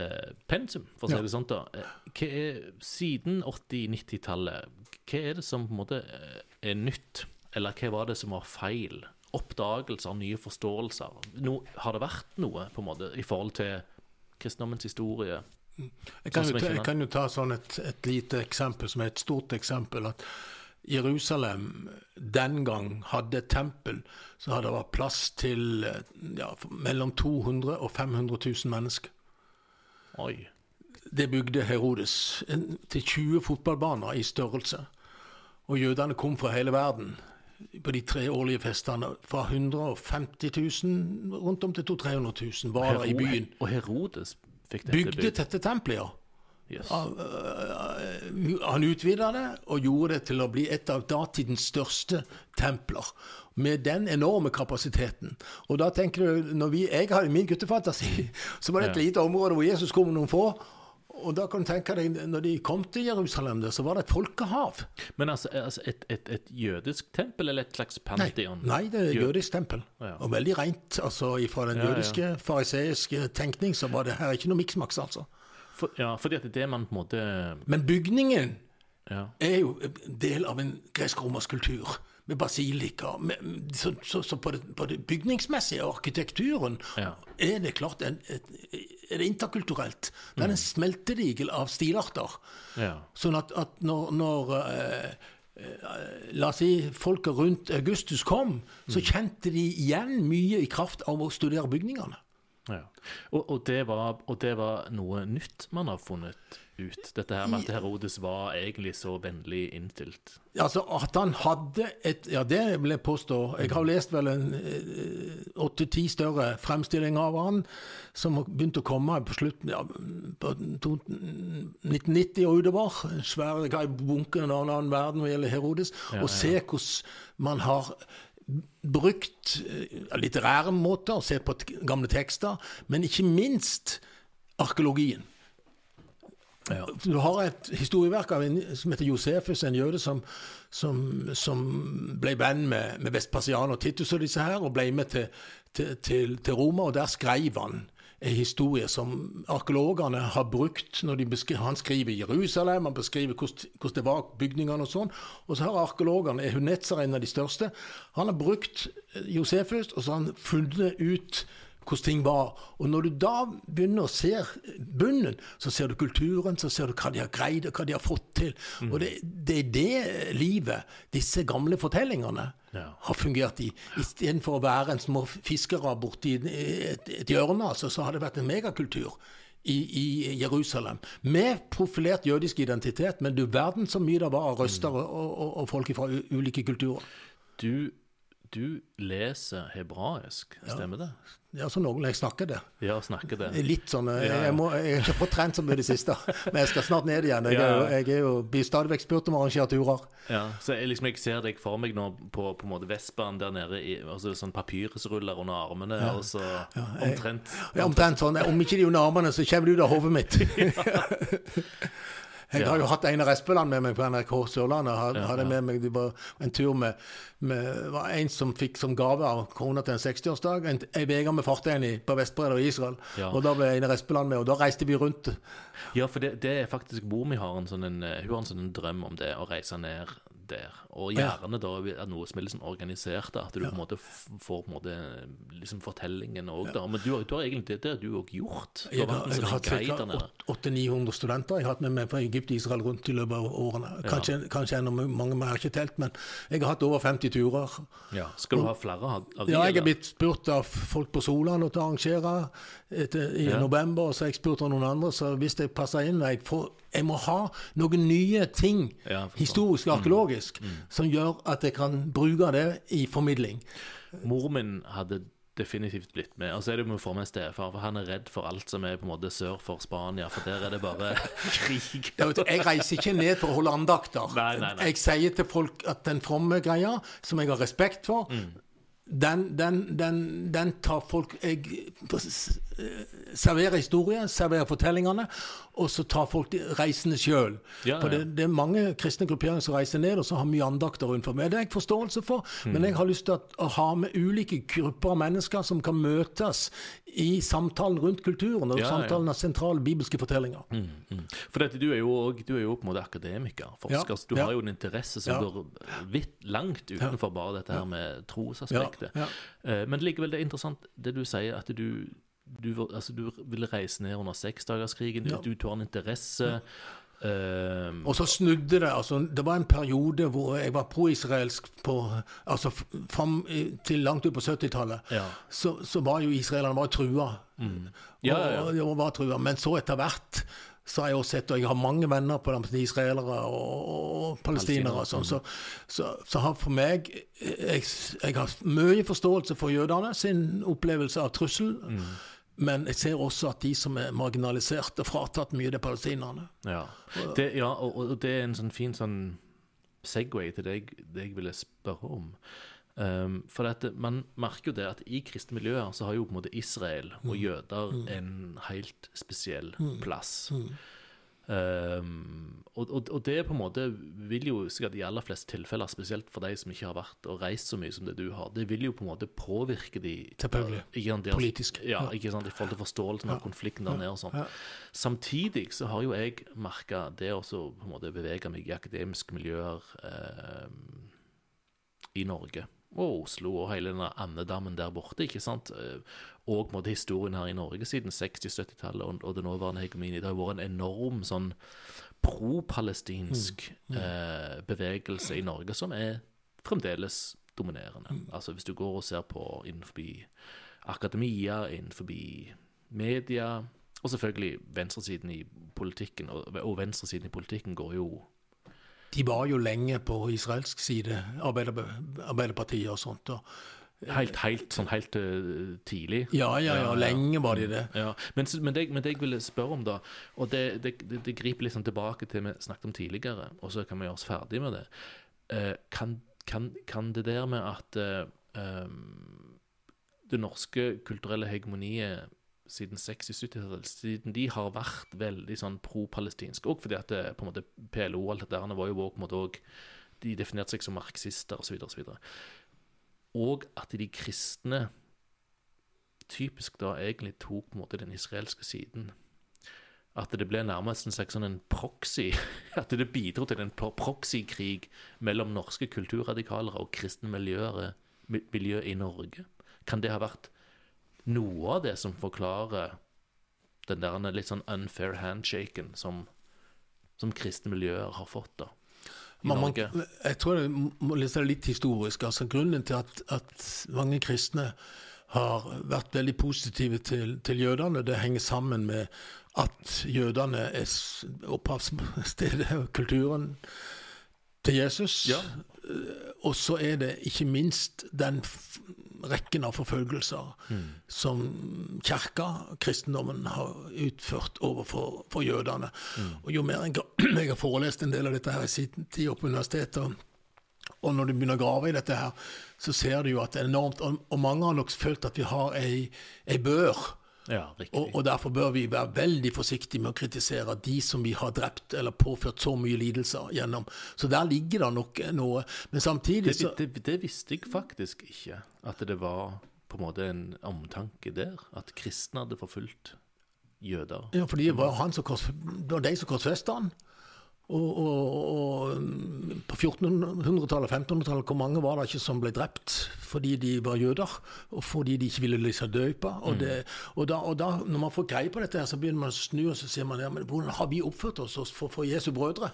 [SPEAKER 2] eh, pensum, for å si det sånn. da. Eh, Hva er, siden 80-90-tallet, hva er det som på en måte eh, er nytt, eller hva var det som var feil? Oppdagelser, nye forståelser. No, har det vært noe på en måte i forhold til kristendommens historie?
[SPEAKER 1] Jeg kan,
[SPEAKER 2] Sånn
[SPEAKER 1] jo
[SPEAKER 2] jeg
[SPEAKER 1] kan jo ta sånn et, et lite eksempel, som er et stort eksempel. at Jerusalem den gang hadde et tempel så hadde det vært plass til eh, ja, mellom 200 og 500 000 mennesker.
[SPEAKER 2] Oi.
[SPEAKER 1] Det bygde Herodes en, til 20 fotballbaner i størrelse. Og jødene kom fra hele verden på de tre årlige festene. Fra 150 000 rundt om til 200 000-300 000 var der i byen.
[SPEAKER 2] Og Herodes fikk dette
[SPEAKER 1] Bygde dette tempelet, ja.
[SPEAKER 2] Yes.
[SPEAKER 1] Han utvida det og gjorde det til å bli et av datidens største templer. Med den enorme kapasiteten. Og da tenker du, når vi, Jeg har i min guttefantasi, så var det et lite område hvor Jesus kom med noen få. Og da kan du tenke deg, når de kom til Jerusalem, der, så var det et folkehav.
[SPEAKER 2] Men altså, altså et, et, et jødisk tempel, eller et slags pantheon?
[SPEAKER 1] nei det er
[SPEAKER 2] et
[SPEAKER 1] jødisk tempel.
[SPEAKER 2] Ja.
[SPEAKER 1] Og veldig rent. altså Fra den
[SPEAKER 2] Ja, ja.
[SPEAKER 1] jødiske, fariseiske tenkning så var det her ikke noe miksmaks, altså.
[SPEAKER 2] For, ja, fordi at det er det man på en måte
[SPEAKER 1] Men bygningen
[SPEAKER 2] Ja.
[SPEAKER 1] er jo del av en gresk-romersk kultur. Med basilika. Med, så så, så på, det, på det bygningsmessige og arkitekturen
[SPEAKER 2] Ja.
[SPEAKER 1] er det klart en, et, er det interkulturelt. Det er en smeltedigel av stilarter.
[SPEAKER 2] ja.
[SPEAKER 1] Sånn at, at når, når eh, eh, La oss si folket rundt Augustus kom, så kjente de igjen mye i kraft av å studere bygningene.
[SPEAKER 2] Ja. Og, og, det var, og det var noe nytt man har funnet ut. Dette her med at Herodes var egentlig så vennlig innstilt.
[SPEAKER 1] Altså At han hadde et Ja, det vil jeg påstå. Jeg har lest vel en eh, åtte-ti større fremstillinger av han, som har begynt å komme på slutten ja, på 1990 og utover. En Svær jeg har bunken av en annen verden når det gjelder Herodes.
[SPEAKER 2] Ja,
[SPEAKER 1] og se hvordan man har brukt eh, litterære måter, se på gamle tekster, men ikke minst arkeologien.
[SPEAKER 2] Ja.
[SPEAKER 1] Du har et historieverk av en som heter Josefus, en jøde som, som, som ble venn med, med Vespasian og Titus og disse her, og ble med til, til, til, til Roma, og der skrev han en historie som arkeologene har brukt når de beskri Han skriver Jerusalem, han beskriver hvordan, det var, bygningene og sånn. Og så har arkeologene, Ehunetzer er en av de største, han har brukt Josefus, og så har han funnet ut hvordan ting var. Og når du da begynner å se bunnen, så ser du kulturen, så ser du hva de har greid, og hva de har fått til. Og det, det er det livet disse gamle fortellingene
[SPEAKER 2] Ja.
[SPEAKER 1] har fungert i. Istedenfor å være en små fiskere borti et, et hjørne, altså, så har det vært en megakultur. I, I Jerusalem. Med profilert jødisk identitet, men du verden så mye det var av røster og, og, og folk fra ulike kulturer.
[SPEAKER 2] Du, du leser hebraisk, stemmer det?
[SPEAKER 1] Ja, så noen jeg snakker det.
[SPEAKER 2] Ja, snakker det.
[SPEAKER 1] Litt sånn Jeg,
[SPEAKER 2] Ja, ja.
[SPEAKER 1] jeg, må, jeg har ikke fått trent så mye i det siste, men jeg skal snart ned igjen. Jeg, er jo, jeg er jo, blir stadig vekk spurt om å arrangere turer.
[SPEAKER 2] Ja, så jeg, liksom, jeg ser deg for meg nå på, på en måte Vestbanen der nede, i, altså sånn papyrusruller under armene, og så omtrent
[SPEAKER 1] Ja, omtrent sånn. Om ikke de under armene, så kommer det ut av hodet mitt. Jeg har jo hatt Einar Espeland med meg på NRK Sørlandet. Hadde,
[SPEAKER 2] hadde
[SPEAKER 1] med meg, Det var en tur med, med var en som fikk som gave av kona til en 60-årsdag en, ei uke med farteien på Vestbredden og Israel. Og da ble Einar Espeland med, og da reiste vi rundt.
[SPEAKER 2] Ja, for det, det er faktisk mor mi har en sånn en, hun har en sånn en drøm om det, å reise ned der. Og gjerne da er noe som er liksom organisert, at du på en måte får på en måte liksom fortellingen òg, da. Men du, har- du har egentlig det du òg gjort. Du
[SPEAKER 1] Jeg
[SPEAKER 2] har vært en
[SPEAKER 1] jeg har
[SPEAKER 2] sånn guide der nede.
[SPEAKER 1] 800-900 studenter jeg har hatt med meg fra Egypt og Israel rundt i løpet av årene. Kanskje, kanskje enda mange mer, ikke telt, men jeg har hatt over 50 turer.
[SPEAKER 2] Ja. Skal du ha flere av dem? de?
[SPEAKER 1] Ja, jeg er blitt spurt av folk på Solan til å arrangere etter, i
[SPEAKER 2] Ja.
[SPEAKER 1] november, og så har jeg spurt av noen andre, så hvis jeg passer inn jeg, får, jeg må ha noen nye ting,
[SPEAKER 2] Ja,
[SPEAKER 1] historisk og arkeologisk, som gjør at jeg kan bruke det i formidling.
[SPEAKER 2] Mor min hadde definitivt blitt med. Og så er det med for meg stefar, for han er redd for alt som er på en måte sør for Spania, for der er det bare krig.
[SPEAKER 1] Jeg reiser ikke ned for å holde andakter.
[SPEAKER 2] Nei, nei, nei.
[SPEAKER 1] Jeg sier til folk at den fromme greia, som jeg har respekt for,
[SPEAKER 2] Mm.
[SPEAKER 1] Den, den, den, den tar folk Jeg serverer historie, serverer fortellingene, og så tar folk de reisende sjøl.
[SPEAKER 2] Ja,
[SPEAKER 1] For
[SPEAKER 2] ja.
[SPEAKER 1] det, det er mange kristne grupperinger som reiser ned og så har mye andakter rundt for meg. Det har jeg forståelse for,
[SPEAKER 2] Mm.
[SPEAKER 1] men jeg har lyst til at, å ha med ulike grupper av mennesker som kan møtes i samtalen rundt kulturen, og
[SPEAKER 2] Ja,
[SPEAKER 1] samtalen av sentrale bibelske fortellinger.
[SPEAKER 2] Mm, mm. For dette, du, er jo, du er jo på en måte akademiker, forsker. Så Du har jo en interesse som går vidt langt utenfor bare dette her med trosaspektet.
[SPEAKER 1] Ja,
[SPEAKER 2] Eh, Men likevel, det er interessant det du sier, at du, du, altså, du ville reise ned under seksdagerskrigen.
[SPEAKER 1] Ja.
[SPEAKER 2] Du, du har en interesse. eh,
[SPEAKER 1] Og så snudde det. altså Det var en periode hvor jeg var pro-israelsk på altså fram til langt ut på 70-tallet.
[SPEAKER 2] Ja.
[SPEAKER 1] Så, så var jo israelerne var trua.
[SPEAKER 2] Mm. Ja, ja, ja.
[SPEAKER 1] Og, og var trua. Men så etter hvert så har jeg også sett, og jeg har mange venner på de israelere og, palestinere, og sånn, så, så, så har for meg jeg, jeg har mye forståelse for jødene sin opplevelse av trussel.
[SPEAKER 2] Mm.
[SPEAKER 1] Men jeg ser også at de som er marginalisert og fratatt mye, det er palestinerne.
[SPEAKER 2] Ja, det, ja og, og det er en sånn fin sånn Segway til det jeg, det jeg ville spørre om. Um, for dette, man merker jo det at i kristne miljøer så har jo på en måte Israel og jøder en helt spesiell plass. Um, og, og, og det på en måte vil jo sikkert i aller fleste tilfeller, spesielt for de som ikke har vært og reist så mye som det du har, det vil jo på en måte påvirke de
[SPEAKER 1] Selvfølgelig.
[SPEAKER 2] Sant,
[SPEAKER 1] Politisk.
[SPEAKER 2] Ja,
[SPEAKER 1] Ja.
[SPEAKER 2] sant, i forhold til forståelsen av konflikten der nede og sånn.
[SPEAKER 1] Ja.
[SPEAKER 2] Samtidig så har jo jeg merka det å på en måte bevege meg i akademiske miljøer eh, i Norge og Oslo og hele denne andedammen der borte. ikke sant? Eh, Og måtte historien her i Norge siden 60-70-tallet og, og det nåværende hegemoniet. Det har vært en enorm sånn pro-palestinsk eh, bevegelse i Norge som er fremdeles dominerende. Altså Hvis du går og ser på innenfor akademia, innenfor media, og selvfølgelig venstresiden i politikken. Og, og venstresiden i politikken går jo
[SPEAKER 1] De var jo lenge på israelsk side, Arbeider, Arbeiderpartiet og sånt. Og,
[SPEAKER 2] helt, helt, sånn helt uh, tidlig.
[SPEAKER 1] ja, ja, ja, lenge var de det.
[SPEAKER 2] Ja, men, men, det, men det jeg ville spørre om, da, og det, det, det, griper sånn tilbake til vi snakket om tidligere, og så kan vi gjøre oss ferdig med det. Uh, kan, kan, kan det der med at uh, um, det norske kulturelle hegemoniet siden 60-70-tallet, siden de har vært veldig sånn pro-palestinsk, og fordi at det, på en måte PLO og alt det der var jo på en måte også, de definerte seg som marxister osv., videre, Og og at de kristne typisk da egentlig tok på en måte den israelske siden. At det ble nærmest en slags sånn en proxy At det bidro til en pro- proxykrig mellom norske kulturradikalere og kristne miljøer, miljø i Norge. Kan det ha vært noe av det som forklarer den der litt sånn unfair handshaken som, som kristne miljøer har fått da
[SPEAKER 1] Man, man, jeg tror det må lese det litt historisk. altså Grunnen til at, at mange kristne har vært veldig positive til, til jødene, det henger sammen med at jødene er opphavsstedet og kulturen til Jesus.
[SPEAKER 2] Ja.
[SPEAKER 1] og så er det ikke minst den rekken av forfølgelser som kirka, kristendommen, har utført overfor for jødene. Og jo mer jeg, jeg har forelest en del av dette her i sin tid på universitetet, og, og når du begynner å grave i dette her, så ser du jo at det er enormt Og, og mange har nok følt at vi har ei, ei bør.
[SPEAKER 2] Ja.
[SPEAKER 1] Og, og derfor bør vi være veldig forsiktige med å kritisere de som vi har drept eller påført så mye lidelser gjennom. Så der ligger det nok noe. Men samtidig
[SPEAKER 2] Det,
[SPEAKER 1] så
[SPEAKER 2] det, det visste jeg faktisk ikke, at det var på en måte en omtanke der. At kristne hadde forfulgt jøder.
[SPEAKER 1] Ja, for det var, han som kors, det var de som korsfesta han. Og, og, og mm, på 1400-tallet og 1500-tallet, hvor mange var det ikke som ble drept fordi de var jøder, og fordi de ikke ville liksom døpe? Og, det, og, da, og da, når man får greie på dette, her, så begynner man å snu og så sier man, ja, men hvordan har vi oppført oss for, for Jesu brødre?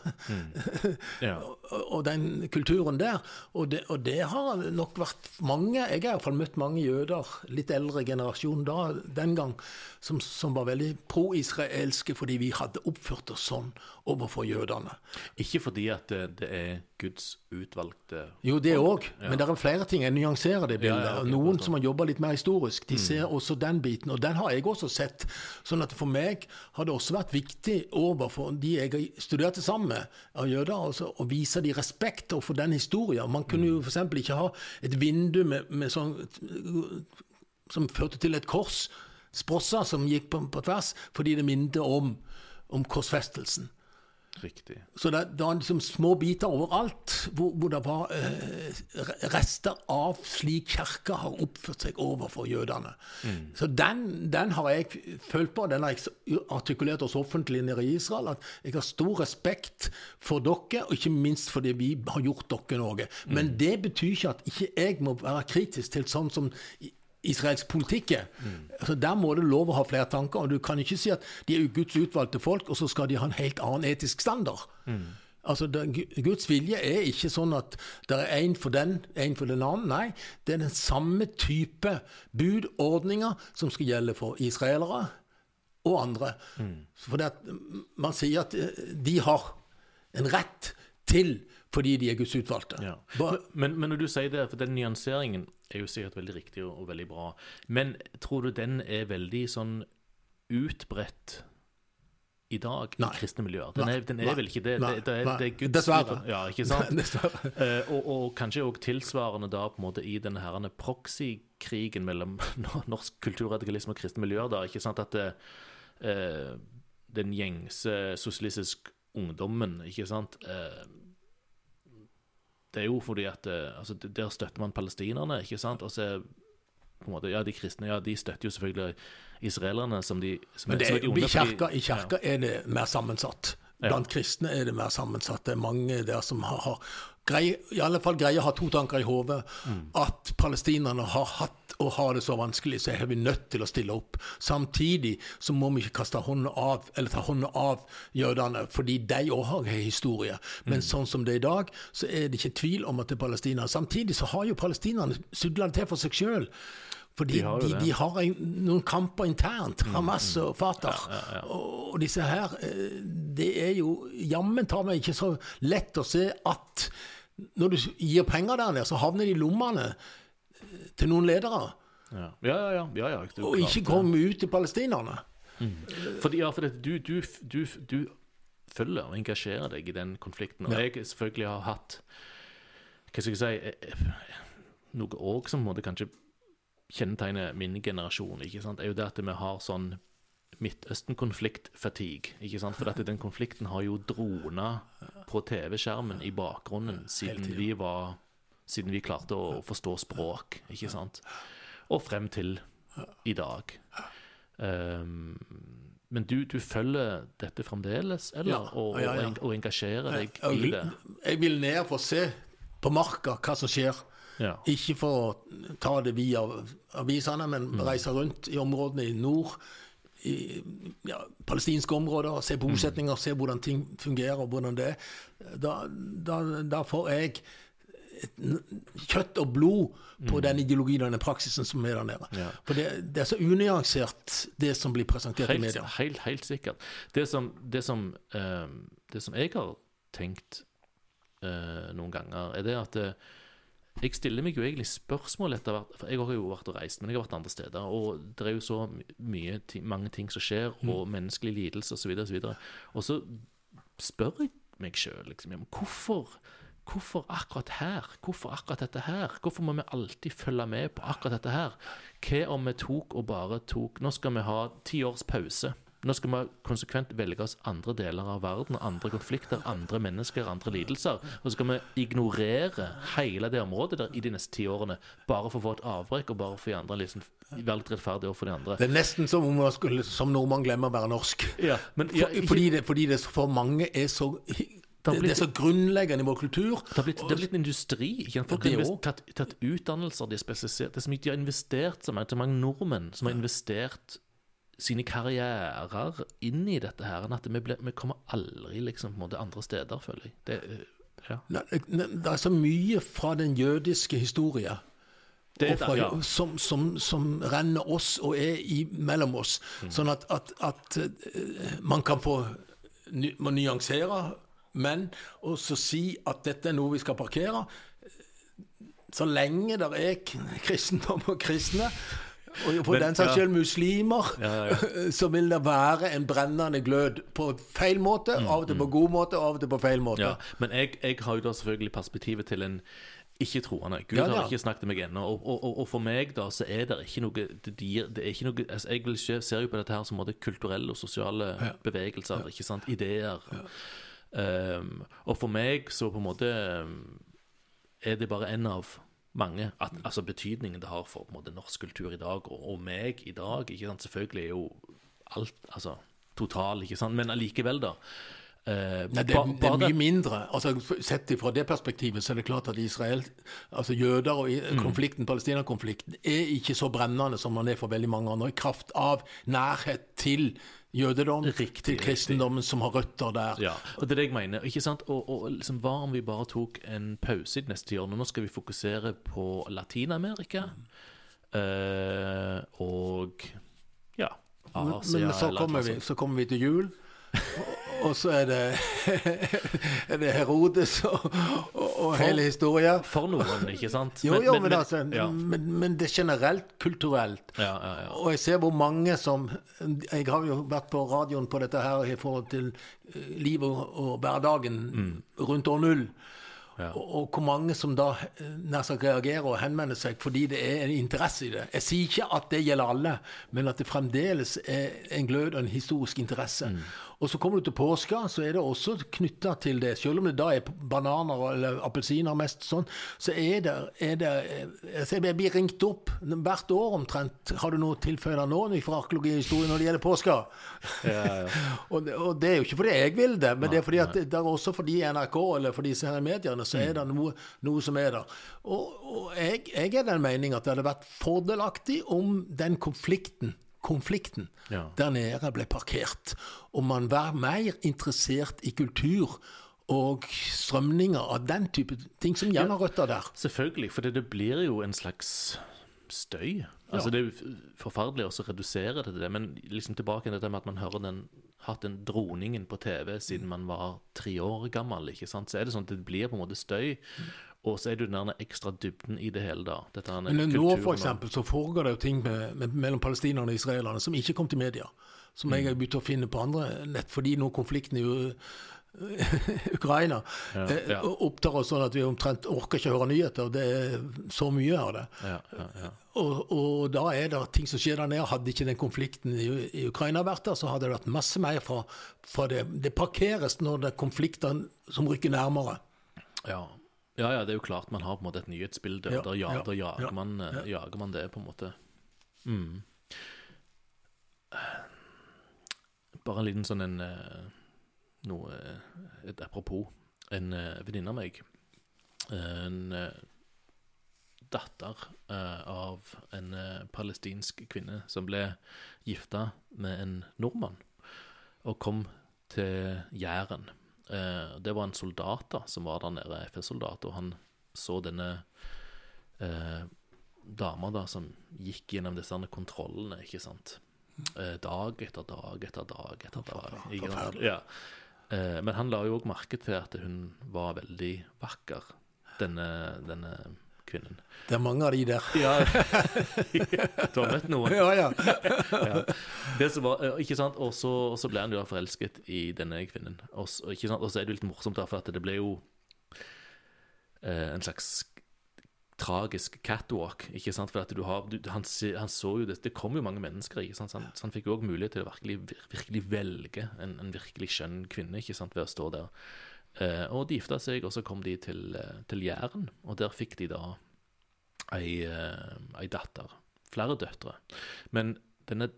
[SPEAKER 2] Ja.
[SPEAKER 1] og, den kulturen der. Og det, og det har nok vært mange Jeg har i hvert fall møtt mange jøder, litt eldre generasjon da, den gang, som, som var veldig pro-israelske fordi vi hadde oppført oss sånn overfor jødene.
[SPEAKER 2] Ikke fordi at det, det er Guds utvalgte
[SPEAKER 1] Jo, det òg, men det er flere ting. Jeg nyanserer det bildet.
[SPEAKER 2] Ja, ja, ok,
[SPEAKER 1] Noen som har jobba litt mer historisk, de ser også den biten. Og den har jeg også sett. Sånn at for meg har det også vært viktig overfor de jeg studerte sammen med av jøder, altså, å vise de respekt overfor den historien. Man kunne jo f.eks. ikke ha et vindu med, med sånn som førte til et kors, sprosser som gikk på, på tvers, fordi det minnet om, om korsfestelsen.
[SPEAKER 2] Riktig.
[SPEAKER 1] Så det, det var liksom små biter overalt hvor, hvor det var eh, rester av slik kirka har oppført seg overfor jødene. Så den, den har jeg følt på, den har jeg artikulert oss offentlig nede i Israel, at jeg har stor respekt for dere, og ikke minst fordi vi har gjort dere noe. Men det betyr ikke at ikke jeg må være kritisk til sånn som israelsk politikk er. Altså, der må det lov å ha flere tanker. og Du kan ikke si at de er Guds utvalgte folk, og så skal de ha en helt annen etisk standard. Altså, det, Guds vilje er ikke sånn at det er én for den, én for den annen. Nei, det er den samme type budordninger som skal gjelde for israelere og andre. For det at man sier at eh, de har en rett til fordi de er Guds utvalgte.
[SPEAKER 2] Ja. Men, men når du sier det, for den nyanseringen er jo sikkert veldig riktig og, og veldig bra, men tror du den er veldig sånn utbredt i dag
[SPEAKER 1] Nei.
[SPEAKER 2] i kristne miljøer? Den er, den er vel ikke det?
[SPEAKER 1] Nei.
[SPEAKER 2] det, det,
[SPEAKER 1] det,
[SPEAKER 2] det er
[SPEAKER 1] Dessverre.
[SPEAKER 2] Ja, ikke sant?
[SPEAKER 1] Dessverre.
[SPEAKER 2] Uh, og, og kanskje òg tilsvarende da på en måte i denne herrene proxy-krigen mellom norsk kulturradikalisme og kristne miljøer. da, ikke sant at eh, den gjengse sosialistisk ungdommen, ikke sant eh, Det er jo fordi at eh, altså, Der støtter man palestinerne, ikke sant? Og så måte, ja, De kristne ja, de støtter jo selvfølgelig israelerne som de som
[SPEAKER 1] Men det er, i kirka, I kirka er det mer sammensatt. Blant kristne er det mer sammensatt. Det er mange der som har, har grei, i alle fall greie å ha to tanker i hodet. At palestinerne har hatt og har det så vanskelig, så er vi nødt til å stille opp. Samtidig så må vi ikke kaste hånda av, eller ta hånda av jødene, fordi de òg har en historie. Men sånn som det er i dag, så er det ikke tvil om at det er palestinere. Samtidig så har jo palestinerne sudla det til for seg sjøl. Fordi
[SPEAKER 2] De har
[SPEAKER 1] de, de har en, noen kamper internt, Hamas og Fatah. Og, og disse her eh, Det er jo jammen ta meg ikke så lett å se at når du gir penger der nede, så havner de i lommene eh, til noen ledere,
[SPEAKER 2] Ja, ja, ja. ja, ja,
[SPEAKER 1] og ikke komme ut til palestinerne.
[SPEAKER 2] Fordi, ja, for det, du, du, du, du følger og engasjerer deg i den konflikten. Og jeg selvfølgelig har hatt Hva skal jeg si eh, eh, Noe òg som måtte kanskje kjennetegne min generasjon, ikke sant, er jo det at vi har sånn Midtøsten-konflikt-fatigue. ikke sant? For at den konflikten har jo drona på TV-skjermen i bakgrunnen siden vi var Siden vi klarte å forstå språk, ikke sant? Og frem til i dag. Um, men du, du følger dette fremdeles, eller? Og, og,
[SPEAKER 1] ja, ja.
[SPEAKER 2] og engasjerer deg
[SPEAKER 1] Jeg
[SPEAKER 2] i det?
[SPEAKER 1] jeg vil ned for å se på marka hva som skjer.
[SPEAKER 2] Ja.
[SPEAKER 1] Ikke for å ta det via avisene, men
[SPEAKER 2] Mm.
[SPEAKER 1] reise rundt i områdene i nord, i ja, palestinske områder, se
[SPEAKER 2] Mm.
[SPEAKER 1] bosetninger, se hvordan ting fungerer og hvordan det er. Da, da, da får jeg kjøtt og blod på den ideologien og den praksisen som er der nede.
[SPEAKER 2] Mm. Ja.
[SPEAKER 1] For det, det er så unyansert, det som blir presentert i media.
[SPEAKER 2] helt, helt sikkert. Det som, det som, uh, det som jeg har tenkt uh, noen ganger, er det at eh, jeg stiller meg jo egentlig spørsmål etter hvert For jeg har jo vært og reist, men jeg har vært andre steder. Og det er jo så mye, mange ting som skjer, og menneskelig lidelse osv. Og, så videre, og, så og så spør jeg meg sjøl liksom, hvorfor, hvorfor akkurat her? Hvorfor akkurat dette her? Hvorfor må vi alltid følge med på akkurat dette her? Hva om vi tok og bare tok Nå skal vi ha ti års pause. Nå skal vi konsekvent velge oss andre deler av verden, andre konflikter, andre mennesker, andre lidelser. Og så skal vi ignorere hele det området der i de neste ti årene, bare for å få et avbrekk, og bare for å andre liksom, litt rettferdig overfor de andre.
[SPEAKER 1] Det er nesten som om man skulle, som nordmann glemmer å være norsk.
[SPEAKER 2] Ja, men, ja,
[SPEAKER 1] For, fordi, det, fordi det for mange er så det, det er så grunnleggende i vår kultur.
[SPEAKER 2] Det har blitt, det har blitt en industri. Ikke? Folk har tatt, tatt utdannelser, de er spesialisert. Det er så mye de har investert, så mange, så mange nordmenn som har investert sine karrierer inn i dette her, enn at vi, ble, vi kommer aldri liksom på en måte andre steder, føler jeg. Det, er- ja.
[SPEAKER 1] ne, ne, Det er så mye fra den jødiske historien
[SPEAKER 2] Det
[SPEAKER 1] fra,
[SPEAKER 2] ja.
[SPEAKER 1] som, som, som renner oss og er i, mellom oss.
[SPEAKER 2] Mm.
[SPEAKER 1] Sånn at, at, at eh, man kan få ny, nyansere, men også si at dette er noe vi skal parkere. Så lenge det er kristendom og kristne, og for
[SPEAKER 2] Men,
[SPEAKER 1] den saks
[SPEAKER 2] ja.
[SPEAKER 1] skyld muslimer,
[SPEAKER 2] Ja,
[SPEAKER 1] så vil det være en brennende glød på feil måte, av og til på god måte, og av og til på feil måte.
[SPEAKER 2] Mm, Ja, men jeg, jeg har jo da selvfølgelig perspektivet til en ikke-troende. Gud
[SPEAKER 1] Ja,
[SPEAKER 2] har ikke snakket med meg ennå. Og, og, og, og for meg da, så er det ikke noe Det, det er ikke noe altså Jeg vil ikke, ser jo på dette her som både kulturelle og sosiale bevegelser, ikke sant? Ideer. Um, og for meg så på en måte um, er det bare en av mange at, Altså betydningen det har for på en måte, norsk kultur i dag, og, og meg i dag. ikke sant? Selvfølgelig er jo alt altså total, ikke sant? Men allikevel, da. eh,
[SPEAKER 1] Nei, det, er, det er mye mindre. Altså, sett fra det perspektivet så er det klart at Israel, altså jøder og konflikten,
[SPEAKER 2] Mm.
[SPEAKER 1] konflikten, Palestina-konflikten er ikke så brennende som den er for veldig mange andre, i kraft av nærhet til jødedom,
[SPEAKER 2] Riktig,
[SPEAKER 1] til kristendommen som har røtter der.
[SPEAKER 2] Ja, og det er det jeg mener. ikke sant? Og, og liksom, Hva om vi bare tok en pause i det neste årene? Nå skal vi fokusere på Latin-Amerika eh, og ja,
[SPEAKER 1] Men,
[SPEAKER 2] Asia
[SPEAKER 1] men så, kommer vi, så kommer vi til jul, og, så er det, er det Herodes og, og, og hele historien.
[SPEAKER 2] For noen, ikke sant?
[SPEAKER 1] Jo, jo, men, altså,
[SPEAKER 2] ja.
[SPEAKER 1] men, men det er generelt kulturelt.
[SPEAKER 2] Ja, ja, ja.
[SPEAKER 1] Og jeg ser hvor mange som Jeg har jo vært på radioen på dette her i forhold til eh, livet og, hverdagen hverdagen rundt år null.
[SPEAKER 2] Mm. Ja.
[SPEAKER 1] Og, og hvor mange som da eh, nær sagt reagerer og henvender seg fordi det er en interesse i det. Jeg sier ikke at det gjelder alle, men at det fremdeles er en glød og en historisk interesse.
[SPEAKER 2] Mm.
[SPEAKER 1] Og så kommer du til påska, så er det også knytta til det. Selv om det da er bananer eller appelsiner mest sånn, så er det, er det altså Jeg blir ringt opp hvert år omtrent. Har du noe tilføye nå fra arkeologihistorien når det gjelder påska? og, det, og det er jo ikke fordi jeg vil det, men det er fordi at det, det er også fordi NRK eller for disse her mediene, så er det noe, noe som er der. Og, og jeg, jeg er den mening at det hadde vært fordelaktig om den konflikten konflikten
[SPEAKER 2] Ja.
[SPEAKER 1] der nede ble parkert. Og man var mer interessert i kultur og strømninger av den type ting som gjerne har røtter der.
[SPEAKER 2] Selvfølgelig, for det, det blir jo en slags støy. Altså Det er forferdelig å redusere det til det, men liksom tilbake til dette med at man hører den hatt den droningen på TV siden man var tre år gammel, ikke sant? så er det sånn at det blir på en måte støy. Og så er det jo den ekstra dybden i det hele, da. Dette her
[SPEAKER 1] Men nå for eksempel, så foregår det jo ting med, med, mellom palestinerne og israelerne som ikke kom til media. Som jeg har begynt å finne på andre nett, fordi nå konflikten i Ukraina
[SPEAKER 2] Ja,
[SPEAKER 1] eh,
[SPEAKER 2] ja.
[SPEAKER 1] opptar oss sånn at vi omtrent orker ikke å høre nyheter. Det er så mye av det.
[SPEAKER 2] Ja, ja, ja.
[SPEAKER 1] Og, og da er det ting som skjer der nede. Hadde ikke den konflikten i, i Ukraina vært der, så hadde det vært masse mer fra, fra det. Det parkeres når det er konflikter som rykker nærmere.
[SPEAKER 2] Ja. Ja, ja, det er jo klart man har på en måte et nyhetsbilde,
[SPEAKER 1] Ja,
[SPEAKER 2] da, ja,
[SPEAKER 1] ja,
[SPEAKER 2] jager,
[SPEAKER 1] ja,
[SPEAKER 2] man, eh, jager man det, på en måte. Mm. Bare en liten sånn en eh, noe eh, et Apropos. En uh, venninne av meg, en eh, datter eh, av en eh, palestinsk kvinne som ble gifta med en nordmann, og kom til Jæren. Eh, det var en soldat da, som var der nede, FS-soldat, og han så denne eh, dama da, som gikk gjennom disse kontrollene, ikke sant. Eh, dag etter dag etter dag etter dag. ikke? Ja. Eh, men han la jo òg merke til at hun var veldig vakker, denne, denne kvinnen.
[SPEAKER 1] Det er mange av de der.
[SPEAKER 2] Ja, du har møtt noen.
[SPEAKER 1] Ja, ja.
[SPEAKER 2] Ja. Det som var, eh, ikke sant? Og så, ble han jo forelsket i denne kvinnen. Og så, er det litt morsomt, da, for at det ble jo eh, en slags tragisk catwalk. ikke sant? For at du har, du, han, han så jo det, det kom jo mange mennesker, ikke sant? Så han, så han fikk jo òg mulighet til å virkelig, virkelig velge en, en virkelig skjønn kvinne ikke sant? ved å stå der. Eh, og de gifta seg, og så kom de til, eh, til Jæren, og der fikk de da ei, eh, ei datter. Flere døtre. Men denne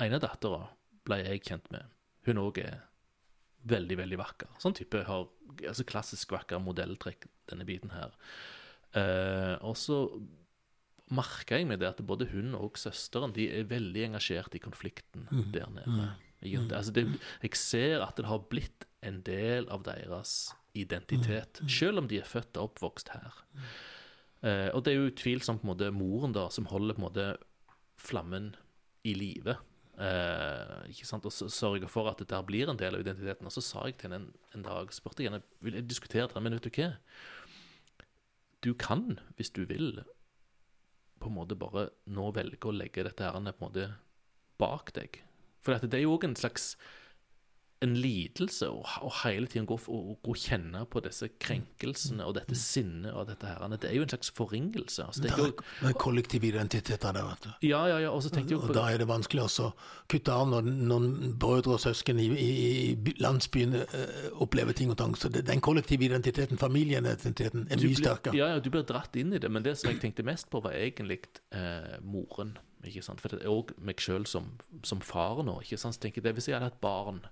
[SPEAKER 2] ene dattera ble jeg kjent med. Hun òg er veldig, veldig vakker. Sånn type har altså klassisk vakker modelltrekk, denne biten her. Eh, og så merka jeg meg det at både hun og søsteren de er veldig engasjert i konflikten der nede. Ikke sant? Altså det, jeg ser at det har blitt en del av deres identitet, selv om de er født og oppvokst her. Eh, og det er jo utvilsomt på en måte moren da som holder på en måte flammen i live. Eh, ikke sant? Og så sørger for at dette der blir en del av identiteten. Og så sa jeg til henne en, en dag spurte jeg henne, vil jeg diskutere det, men vet du hva? Du kan, hvis du vil, på en måte bare nå velge å legge dette her på en måte bak deg. For at det er jo òg en slags en lidelse å, hele tiden gå, og kjenne på disse krenkelsene og dette sinnet og dette her. Det er jo en slags forringelse. Altså, det er
[SPEAKER 1] Det er en kollektiv identitet av det, vet du.
[SPEAKER 2] ja, ja, ja. Og så tenkte jeg jo
[SPEAKER 1] Og da er det vanskelig også å kutte av når noen brødre og søsken i, i, landsbyen eh, opplever ting og tang. Så det, den kollektive identiteten, familieidentiteten, er mye sterkere.
[SPEAKER 2] Ja, ja, du blir dratt inn i det, men det som jeg tenkte mest på, var egentlig eh, moren. ikke sant? For det er òg meg sjøl som, som far nå. ikke sant? Så tenker jeg, det Hvis jeg hadde hatt barn,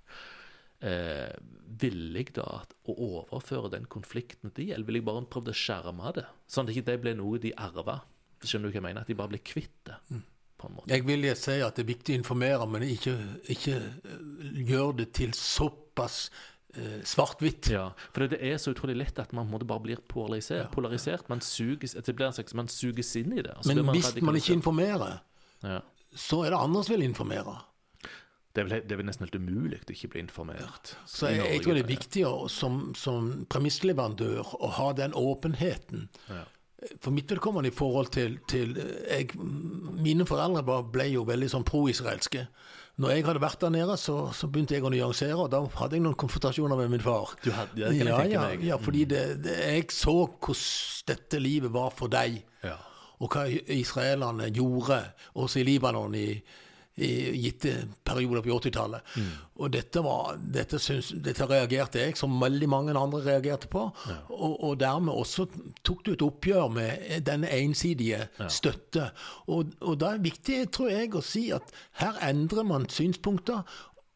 [SPEAKER 2] eh, villig jeg da at- å overføre den konflikten til de, eller ville jeg bare prøvd å skjerme det? Sånn at ikke det ble noe de arva. Skjønner du hva jeg mener? At de bare ble kvitt det,
[SPEAKER 1] Mm.
[SPEAKER 2] på en måte.
[SPEAKER 1] Jeg vil si at det er viktig å informere, men ikke, ikke eh, gjør det til såpass eh, svart-hvitt.
[SPEAKER 2] Ja, for det er så utrolig lett at man bare blir polarisert. polarisert. Man suges, blir slags, man suges inn i det.
[SPEAKER 1] Men
[SPEAKER 2] blir man
[SPEAKER 1] hvis man ikke informerer,
[SPEAKER 2] ja.
[SPEAKER 1] så er det andre som vil informere.
[SPEAKER 2] Det er, vel, det er vel nesten helt umulig å ikke bli informert.
[SPEAKER 1] Så jeg, jeg tror det er viktig å, som, som premissleverandør å ha den åpenheten.
[SPEAKER 2] Ja.
[SPEAKER 1] For mitt vedkommende i forhold til, til jeg, Mine foreldre ble jo veldig sånn pro-israelske. Når jeg hadde vært der nede, så, så begynte jeg å nyansere, og da hadde jeg noen konfrontasjoner med min far.
[SPEAKER 2] Du hadde, det kan jeg
[SPEAKER 1] ja,
[SPEAKER 2] tenke
[SPEAKER 1] ja,
[SPEAKER 2] meg. Mm.
[SPEAKER 1] ja, fordi det, det, jeg så hvordan dette livet var for deg,
[SPEAKER 2] Ja.
[SPEAKER 1] og hva israelerne gjorde, også i Libanon i gitte perioder på 80-tallet.
[SPEAKER 2] Mm.
[SPEAKER 1] Og dette, var, dette, syns, dette reagerte jeg, som veldig mange andre reagerte på. Og, og dermed også tok du et oppgjør med denne ensidige støtte. Og, og da er det viktig, tror jeg, å si at her endrer man synspunkter,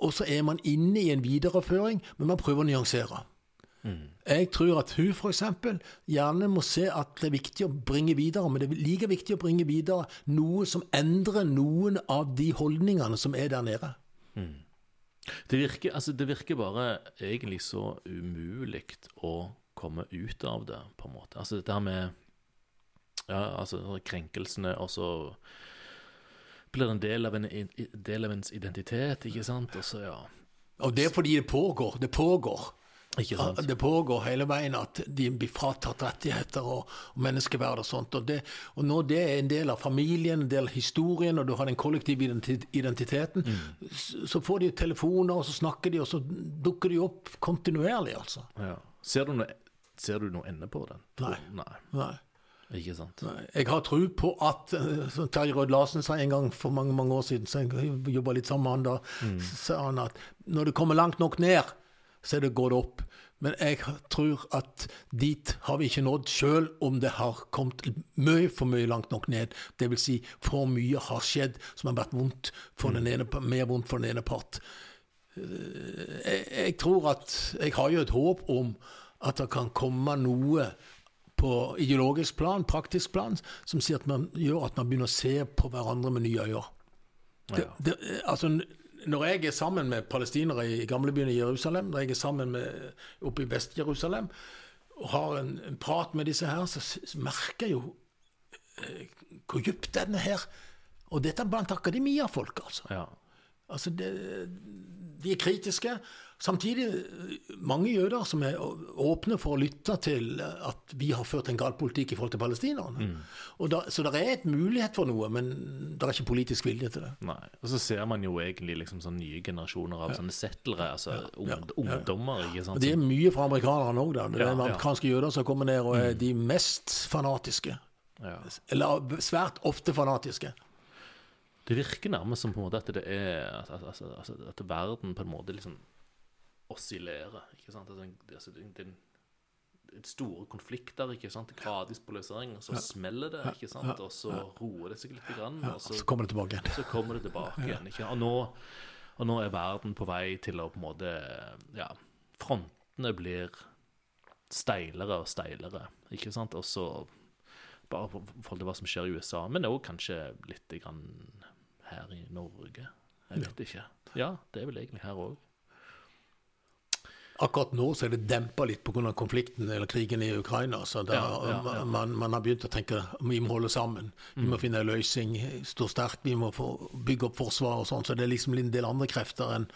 [SPEAKER 1] og så er man inne i en videreføring, men man prøver å nyansere. Jeg tror at hun f.eks. gjerne må se at det er viktig å bringe videre, men det er like viktig å bringe videre noe som endrer noen av de holdningene som er der nede.
[SPEAKER 2] Det, virker, altså, det virker bare egentlig så umulig å komme ut av det, på en måte. Altså dette her med ja, altså krenkelsene, og så blir det en del av, en, en del av ens identitet, ikke sant? Og så, ja
[SPEAKER 1] Og det er fordi det pågår. Det pågår.
[SPEAKER 2] Sant?
[SPEAKER 1] Det pågår hele veien at de blir fratatt rettigheter og, og menneskeverd og sånt. Og, det, og når det er en del av familien, en del av historien, og du har den kollektive identi- identiteten, så, så får de telefoner, og så snakker de, og så dukker de opp kontinuerlig, altså.
[SPEAKER 2] Ja. Ser, du noe, ser du noe ende på den?
[SPEAKER 1] Nei.
[SPEAKER 2] Nei.
[SPEAKER 1] Nei.
[SPEAKER 2] Ikke sant?
[SPEAKER 1] Nei, Jeg har tro på at eh, Som Terje Rød Larsen sa en gang for mange mange år siden, så jeg jobba litt sammen med han da, så sa han at når du kommer langt nok ned, så er det gått opp. Men jeg tror at dit har vi ikke nådd, sjøl om det har kommet mye for mye langt nok ned. Det vil si, for mye har skjedd som har vært vondt for den ene, mer vondt for den ene part. Eh, Jeg, jeg tror at Jeg har jo et håp om at det kan komme noe på ideologisk plan, praktisk plan, som sier at man gjør at man begynner å se på hverandre med nye øyne. Det, altså, når jeg er sammen med palestinere i gamlebyen i Jerusalem, når jeg er sammen med oppe i Vest-Jerusalem, og har en, en prat med disse her, så, så merker jeg jo eh, hvor dypt denne her Og dette er blant akademia-folk, altså.
[SPEAKER 2] Ja.
[SPEAKER 1] Altså, det, de er kritiske. Samtidig mange jøder som er åpne for å lytte til at vi har ført en gal politikk i forhold til palestinerne. Mm. Da, så det er et mulighet for noe, men det er ikke politisk vilje til det.
[SPEAKER 2] Nei, Og så ser man jo egentlig liksom sånn nye generasjoner av ja. sånne settlere, altså ja, ja, ungdommer. ikke sant?
[SPEAKER 1] Det er mye fra amerikanerne òg, da. Det er amerikanske jøder som kommer ned og er mm. de mest fanatiske. Eller svært ofte fanatiske.
[SPEAKER 2] Det virker nærmest som på en måte at det er altså, altså, at verden på en måte liksom oscillerer. ikke sant? Altså, det, er store konflikter, ikke sant? gradvis polarisering, og så ja. smeller det, ikke sant? og så roer det seg litt, grann,
[SPEAKER 1] og så, så, kommer det tilbake igjen.
[SPEAKER 2] Så kommer det tilbake igjen, ikke? Og, nå, og nå er verden på vei til å på en måte Ja, frontene blir steilere og steilere, ikke sant? Og så bare for forhold til hva som skjer i USA, men òg kanskje litt grann her i Norge. Jeg vet ikke. Ja, det er vel egentlig her òg.
[SPEAKER 1] Akkurat nå så er det dempa litt pga. konflikten eller krigen i Ukraina. så der, ja, ja, ja. Man, man, har begynt å tenke vi må holde sammen. Vi må mm. finne en løsning, stå sterkt, vi må få bygge opp forsvar og sånn. Så det er liksom en del andre krefter enn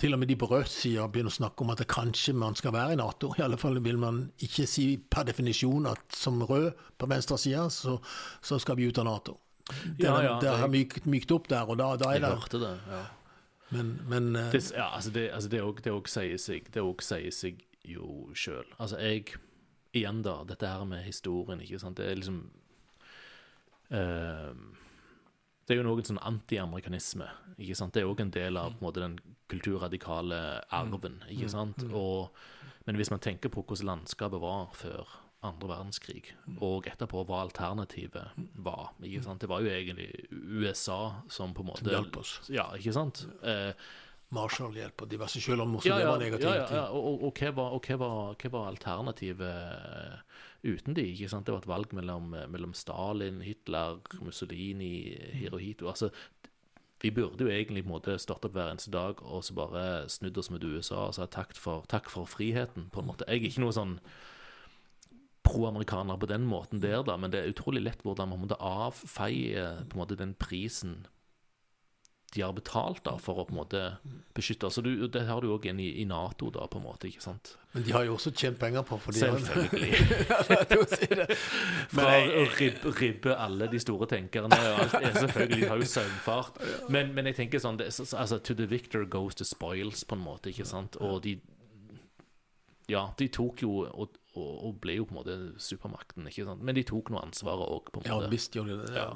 [SPEAKER 1] til og med de på rød side begynner å snakke om at det kanskje man skal være i Nato. I alle fall vil man ikke si per definisjon at som rød på venstre side, så, så skal vi ut av Nato. Det, det har mykt, mykt opp der, og da, da er
[SPEAKER 2] det det, ja.
[SPEAKER 1] Men, men uh,
[SPEAKER 2] det, ja, altså det, altså det, også, det også sier seg Det også sier seg jo sjøl. Altså, jeg Igjen, da, dette her med historien, ikke sant. Det er liksom uh, Det er jo noen sånn antiamerikanisme. ikke sant? Det er òg en del av på en måte, den kulturradikale arven. ikke mm. sant? Mm. Og, men hvis man tenker på hvordan landskapet var før andre verdenskrig, og etterpå hva alternativet var. ikke sant? Det var jo egentlig USA som på en måte
[SPEAKER 1] Som hjalp oss.
[SPEAKER 2] Ja, ikke sant? Eh,
[SPEAKER 1] Marshall-hjelp og diverse, selv om også
[SPEAKER 2] ja, ja,
[SPEAKER 1] det var negativt.
[SPEAKER 2] Ja, ja, og, og, og, hva var, og hva var, hva var alternativet eh, uten de? ikke sant? Det var et valg mellom, mellom Stalin, Hitler, Mussolini, Hirohito. altså vi burde jo egentlig på en måte stått opp hver eneste dag og så bare snudd oss mot USA og sagt takk for, takk for friheten. på en måte. Jeg er ikke noe sånn pro-amerikaner på den måten der, da, men det er utrolig lett hvordan man måtte avfeie på en måte den prisen de har betalt da, for å på en måte beskytte Så du, Det har du òg igjen i, i, Nato, da, på en måte. ikke sant?
[SPEAKER 1] Men de har jo også tjent penger på for de
[SPEAKER 2] Selvfølgelig. Fra å ribbe, ribbe, alle de store tenkerne. Alt, selvfølgelig, De har jo søvnfart. Men, men, jeg tenker sånn det, altså, To the victor goes the spoils, på en måte. ikke sant? Og de Ja, de tok jo og, og, og, ble jo på en måte supermakten. ikke sant? Men de tok noe ansvar òg.
[SPEAKER 1] Ja, visst gjorde de det. Ja.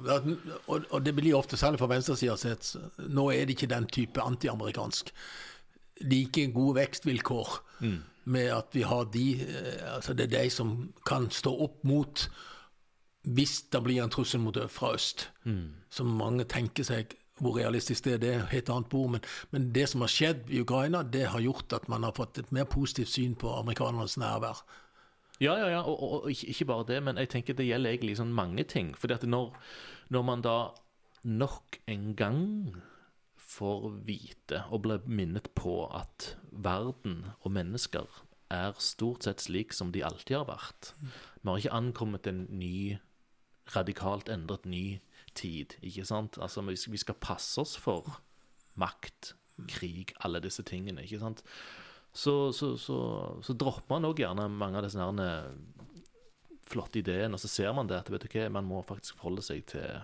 [SPEAKER 1] Og, og, det blir ofte, særlig fra venstresida sett, nå er det ikke den type antiamerikansk. Like gode vekstvilkår mm. med at vi har de eh, altså Det er de som kan stå opp mot hvis det blir en trussel mot fra øst, mm. som mange tenker seg hvor realistisk det er, det er helt annet bord. Men, men, det som har skjedd i Ukraina, det har gjort at man har fått et mer positivt syn på amerikanernes nærvær.
[SPEAKER 2] Ja, ja, ja, og, og, og, ikke bare det, men jeg tenker det gjelder egentlig sånn mange ting. Fordi at når, når man da nok en gang får vite og blir minnet på at verden og mennesker er stort sett slik som de alltid har vært. Vi har ikke ankommet en ny, radikalt endret ny tid, ikke sant? Altså, vi skal passe oss for makt, krig, alle disse tingene, ikke sant? Så, så, så, så dropper man òg gjerne mange av disse her flotte ideene, og så ser man det at vet du hva, man må faktisk forholde seg til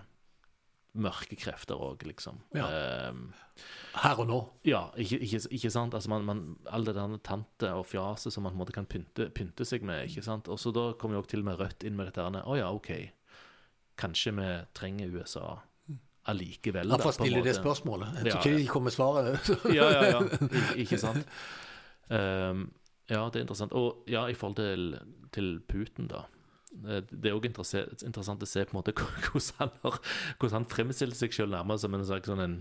[SPEAKER 2] mørke krefter òg, liksom.
[SPEAKER 1] Ja. Eh, Her og nå.
[SPEAKER 2] Ja, ikke, ikke, ikke sant? Altså man, man, all det der tante og fjaset som man på en måte kan pynte, pynte seg med, ikke sant. Og så da kommer jo òg til med Rødt inn med dette her Å ja, OK. Kanskje vi trenger USA allikevel.
[SPEAKER 1] Hvorfor stiller det spørsmålet? Jeg tror ikke ja, ja. de kommer med svaret.
[SPEAKER 2] ja, ja, ja. Ik ikke sant. Um, ja, det er interessant. Og ja, i forhold til, til Putin, da. Eh, det er òg interessant å se på en måte hvordan han, har, hvordan han fremstiller seg selv nærmest som en slags sånn en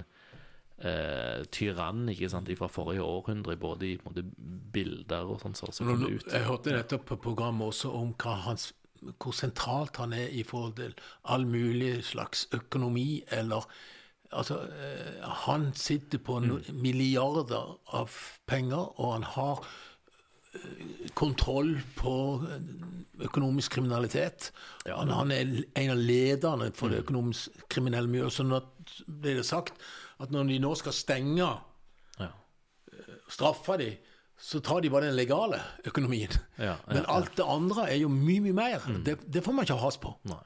[SPEAKER 2] eh, tyrann ikke sant, fra forrige århundre, både i måte, bilder og sånn. Så, så
[SPEAKER 1] jeg hørte nettopp på programmet også om hans, hvor sentralt han er i forhold til all mulig slags økonomi eller Altså, eh, han sitter på mm. milliarder av penger, og han har eh, kontroll på eh, økonomisk kriminalitet. Ja. Han, er en av lederne for det mm. økonomisk kriminelle miljøet. Så nå ble det sagt at når de nå skal stenge,
[SPEAKER 2] Ja.
[SPEAKER 1] straffe de, så tar de bare den legale økonomien.
[SPEAKER 2] Ja,
[SPEAKER 1] Men alt det andre er jo mye, mye mer. Det, det får man ikke has på.
[SPEAKER 2] Nei.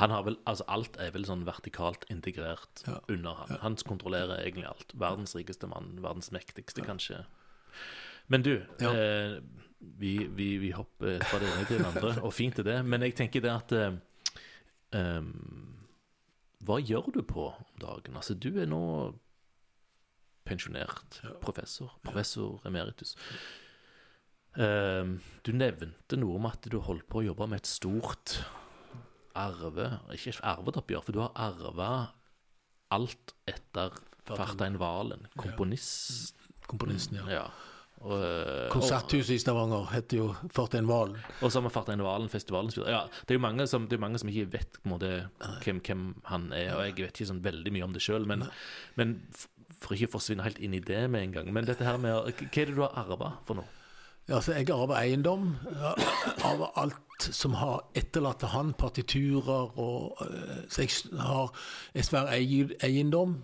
[SPEAKER 2] Han har vel, altså Alt er vel sånn vertikalt integrert
[SPEAKER 1] Ja.
[SPEAKER 2] under han. Han kontrollerer egentlig alt. Verdens rikeste mann, verdens mektigste, kanskje. Men du,
[SPEAKER 1] Ja.
[SPEAKER 2] eh, vi, vi, vi hopper fra det ene til det andre, og fint er det. Men jeg tenker det at eh, Hva gjør du på om dagen? Altså, du er nå pensjonert professor. Professor emeritus. Em, du nevnte noe om at du holdt på å jobbe med et stort arve Ikke arvet oppgjør, for du har arva alt etter Fartein Valen, komponist.
[SPEAKER 1] Komponisten, ja.
[SPEAKER 2] Ja. Og, eh,
[SPEAKER 1] Konserthuset i Stavanger heter jo Fartein Valen.
[SPEAKER 2] og så har vi Fartein Valen-festivalen. Ja, det er jo mange som, det mange som ikke vet måte, hvem, hvem han er, og jeg vet ikke sånn veldig mye om det sjøl. Men, men for ikke å forsvinne helt inn i det med en gang Men dette her med Hva er det du har arva for noe?
[SPEAKER 1] Ja, så jeg arver eiendom. av alt som har etterlatt til han, partiturer og eh, Så jeg har en svær eiendom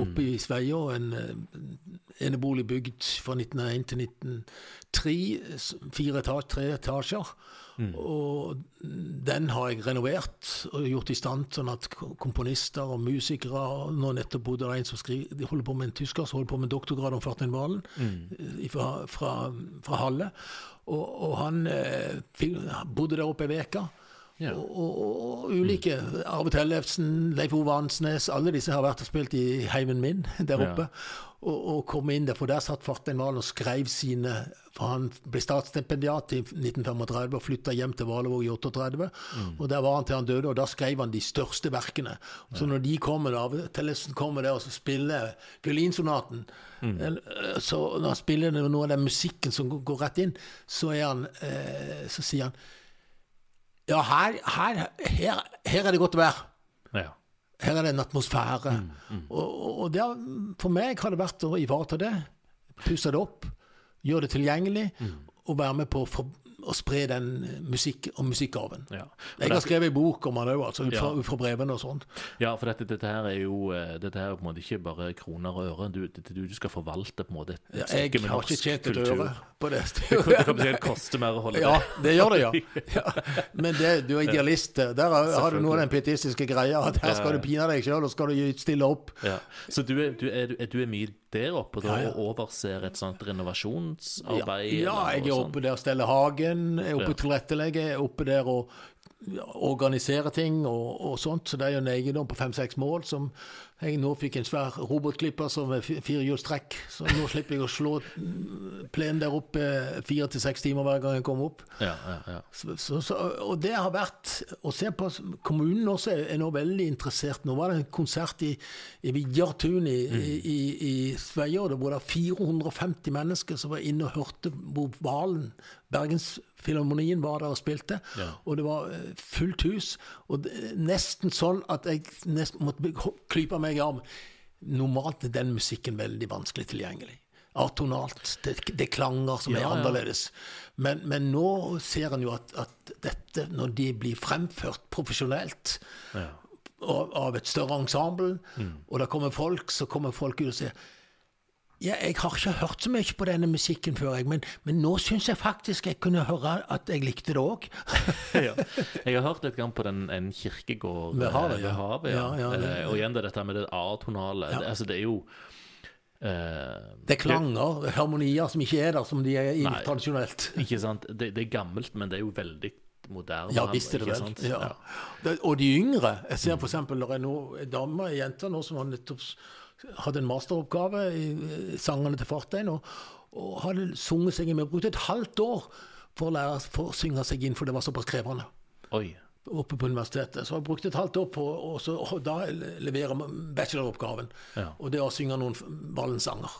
[SPEAKER 1] oppe i Sveio. En eh, enebolig bygd fra 1901 til 1903. Fire etasjer, tre etasjer. Og den har jeg renovert og gjort i stand sånn at komponister og musikere og Nå nettopp bodde det en som skriver, de holder på med en tysker som holder på med doktorgrad om Fartein Valen mm. fra, fra, fra Halle. Og, og han eh, bodde der oppe ei uke.
[SPEAKER 2] Ja.
[SPEAKER 1] Og, og, og ulike. Arve Tellefsen, Leif Ove Ansnes, alle disse har vært og spilt i heimen min der
[SPEAKER 2] Ja.
[SPEAKER 1] oppe. Og, og kom inn der, for der satt Fartein Valen og skrev sine For han ble statsstipendiat i 1935 og flytta hjem til Valevåg i 38. Og der var han til han døde, og da skrev han de største verkene. Så når de kommer, Arve Tellefsen kommer der og så spiller violinsonaten eller, eh, Så når han spiller noe av den musikken som går- går rett inn, så er han eh, Så sier han ja, her, her, her, her er det godt å være.
[SPEAKER 2] Ja.
[SPEAKER 1] Her er det en atmosfære. Og, og, og det, har- for meg har det vært å ivareta det. Pusse det opp. Gjøre det tilgjengelig. Og være med på å, spre den musikk og musikkarven.
[SPEAKER 2] ja.
[SPEAKER 1] Jeg har skrevet en bok om han òg, altså, ut fra,
[SPEAKER 2] Ja.
[SPEAKER 1] brevene og sånt.
[SPEAKER 2] Ja, for dette, dette her er jo eh, Dette her er på en måte ikke bare kroner og øre. Du, du, du skal forvalte på en måte et,
[SPEAKER 1] Ja, jeg har ikke tjent et øre på det.
[SPEAKER 2] Det kommer til å koste mer å holde
[SPEAKER 1] Ja,
[SPEAKER 2] det.
[SPEAKER 1] det gjør det, ja. ja. Men det, du er idealist. Der har, har du noe av den pietistiske greia. At her skal du pine deg sjøl, og skal du stille opp.
[SPEAKER 2] Ja. Så du er, du, er, du er mye der oppe da, og overser et sånt renovasjonsarbeid?
[SPEAKER 1] ja, jeg er oppe der og steller hagen, er oppe og tilrettelegger, er oppe der og organiserer ting og, og sånt. Så det er jo en eiendom på fem-seks mål som jeg nå fikk en svær robotklipper som er firehjulstrekk. Så nå slipper jeg å slå mm, plenen der oppe fire til seks timer hver gang jeg kommer opp.
[SPEAKER 2] Ja, ja, ja.
[SPEAKER 1] Så, så, så, og det har vært å se på Kommunen også er nå veldig interessert. Nå var det en konsert i, i Vidjartun i, i, i, i Sveio, hvor det var 450 mennesker som var inne og hørte hvor Valen, Bergensfilharmonien, var der og spilte.
[SPEAKER 2] Ja.
[SPEAKER 1] Og det var eh, fullt hus. Og det, nesten sånn at jeg nesten måtte klype meg i av Normalt er den musikken veldig vanskelig tilgjengelig. Atonalt. Det, det er klanger som er
[SPEAKER 2] Ja, ja.
[SPEAKER 1] annerledes. Men, men nå ser en jo at, at dette, når de blir fremført profesjonelt
[SPEAKER 2] ja.
[SPEAKER 1] av, av et større ensemble,
[SPEAKER 2] Mm.
[SPEAKER 1] og det kommer folk, så kommer folk ut og sier ja, jeg har ikke hørt så mye på denne musikken før, jeg, men, men nå syns jeg faktisk jeg kunne høre at jeg likte det òg.
[SPEAKER 2] ja. Jeg har hørt litt grann på den, en kirkegård
[SPEAKER 1] Ved havet,
[SPEAKER 2] eh,
[SPEAKER 1] ja.
[SPEAKER 2] havet, ja.
[SPEAKER 1] Ja, det-
[SPEAKER 2] Eh, og igjen det dette med det A-tonale. Det, altså, det er jo eh,
[SPEAKER 1] Det er klanger, harmonier som ikke er der, som de er
[SPEAKER 2] Nei.
[SPEAKER 1] tradisjonelt.
[SPEAKER 2] Ikke sant? Det, det er gammelt, men det er jo veldig moderne.
[SPEAKER 1] Ja, visst er det vel. Og de yngre Jeg ser for eksempel når jeg nå, en dame, en jente nå som har nettopp hadde en masteroppgave i eh, sangene til Fartein, og, og hadde sunget seg inn med Brukte et halvt år for å lære for å synge seg inn, for det var såpass krevende
[SPEAKER 2] Oi.
[SPEAKER 1] oppe på universitetet. Så jeg brukte et halvt år på så, og da levere bacheloroppgaven.
[SPEAKER 2] Ja.
[SPEAKER 1] Og det å synge noen Valen-sanger.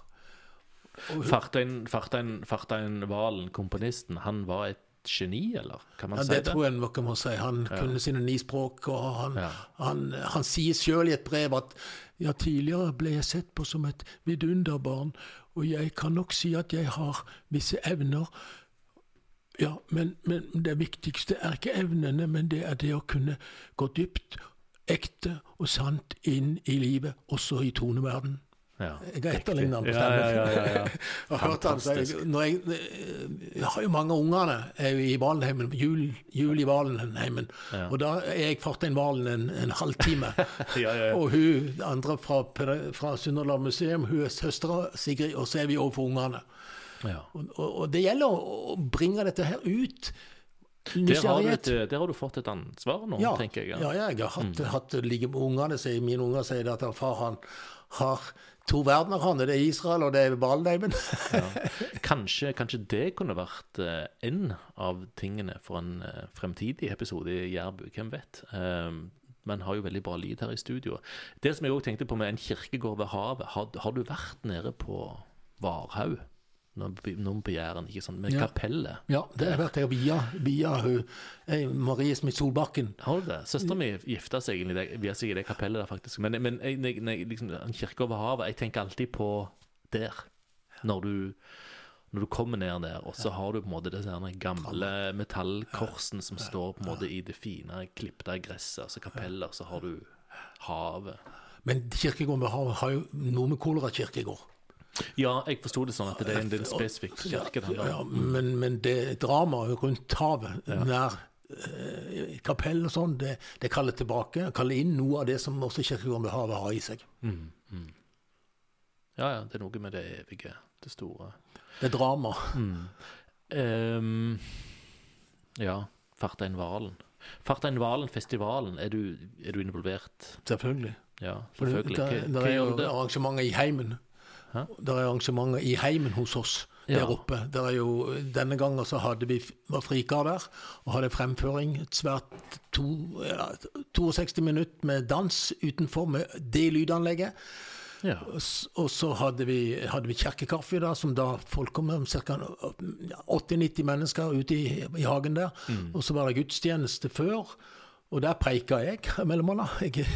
[SPEAKER 2] Fartein, Fartein, Fartein Valen, komponisten, han var et geni, eller? Kan man
[SPEAKER 1] Ja,
[SPEAKER 2] si
[SPEAKER 1] det
[SPEAKER 2] det?
[SPEAKER 1] tror jeg man må si. Han kunne sine ni språk, og han,
[SPEAKER 2] Ja.
[SPEAKER 1] han, han sier sjøl i et brev at ja, tidligere ble jeg sett på som et vidunderbarn, og jeg kan nok si at jeg har visse evner. Ja, men, men det viktigste er ikke evnene, men det er det å kunne gå dypt, ekte og sant inn i livet, også i toneverden.
[SPEAKER 2] Ja,
[SPEAKER 1] Jeg har etterligna han på stemmen.
[SPEAKER 2] ja.
[SPEAKER 1] Jeg har hørt han, så jeg, har jo mange ungene er jo i Valenheimen, jul, jul i Valenheimen.
[SPEAKER 2] Ja.
[SPEAKER 1] Og da er jeg fartein Valen en, en halvtime.
[SPEAKER 2] Ja, ja, ja.
[SPEAKER 1] Og hun andre fra, fra Sunnhordland museum, hun er søstera Sigrid, og så er vi overfor ungene.
[SPEAKER 2] ja.
[SPEAKER 1] Og, og, og det gjelder å, bringe dette her ut.
[SPEAKER 2] Der, har du et, der har du fått et ansvar nå,
[SPEAKER 1] Ja,
[SPEAKER 2] tenker jeg.
[SPEAKER 1] ja, jeg har hatt, hatt like med ungene. Mine unger sier at far han har to verdener, han. Det er Israel, og det er Valenheimen.
[SPEAKER 2] Kanskje, kanskje det kunne vært eh, en av tingene for en eh, fremtidig episode i Jærbu, hvem vet? Men har jo veldig bra lyd her i studio. Det som jeg òg tenkte på med en kirkegård ved havet, har, har du vært nede på Varhaug? Nå nå på Jæren, ikke sant? Med
[SPEAKER 1] Ja.
[SPEAKER 2] kapellet.
[SPEAKER 1] Ja, det har vært der via, via hun, eh, Marie Smith Solbakken.
[SPEAKER 2] Har du det? Søstera mi gifta seg egentlig via seg i det kapellet der, faktisk. Men, men jeg, jeg, jeg, liksom, en kirke over havet, jeg tenker alltid på der. Når du, når du kommer ned der, og så har du på en måte disse gamle metallkorsene som står på en måte i det fine, klipte gresset, altså kapeller, så har du havet.
[SPEAKER 1] Men kirkegården ved havet har jo noe med Kolera kirkegård.
[SPEAKER 2] Ja, jeg forsto det sånn at det er en, del en spesifikk kirke.
[SPEAKER 1] Ja,
[SPEAKER 2] Ja,
[SPEAKER 1] men, men det dramaet rundt havet, nær eh, kapell og sånn, det, det kaller tilbake, kaller inn noe av det som også kirkegården ved havet har i seg.
[SPEAKER 2] Ja, ja, det er noe med det evige, det store.
[SPEAKER 1] Det er drama.
[SPEAKER 2] Ehm, ja, Fartein Valen. Fartein Valen-festivalen, er, du- er du involvert?
[SPEAKER 1] Selvfølgelig.
[SPEAKER 2] Ja, selvfølgelig.
[SPEAKER 1] det, det,
[SPEAKER 2] det
[SPEAKER 1] er jo arrangementer i heimen.
[SPEAKER 2] Hæ?
[SPEAKER 1] Det er arrangementer i heimen hos oss der
[SPEAKER 2] Ja.
[SPEAKER 1] oppe. Der er jo, denne gangen så hadde vi var frikar der og hadde fremføring. Et svært to, ja, 62 minutter med dans utenfor med det lydanlegget.
[SPEAKER 2] Ja.
[SPEAKER 1] Og så hadde vi, hadde vi kirkekaffe da, som da folk kom med, ca. 80-90 mennesker ute i, i hagen der. Og så var det gudstjeneste før, og der preika jeg mellom annet. Jeg,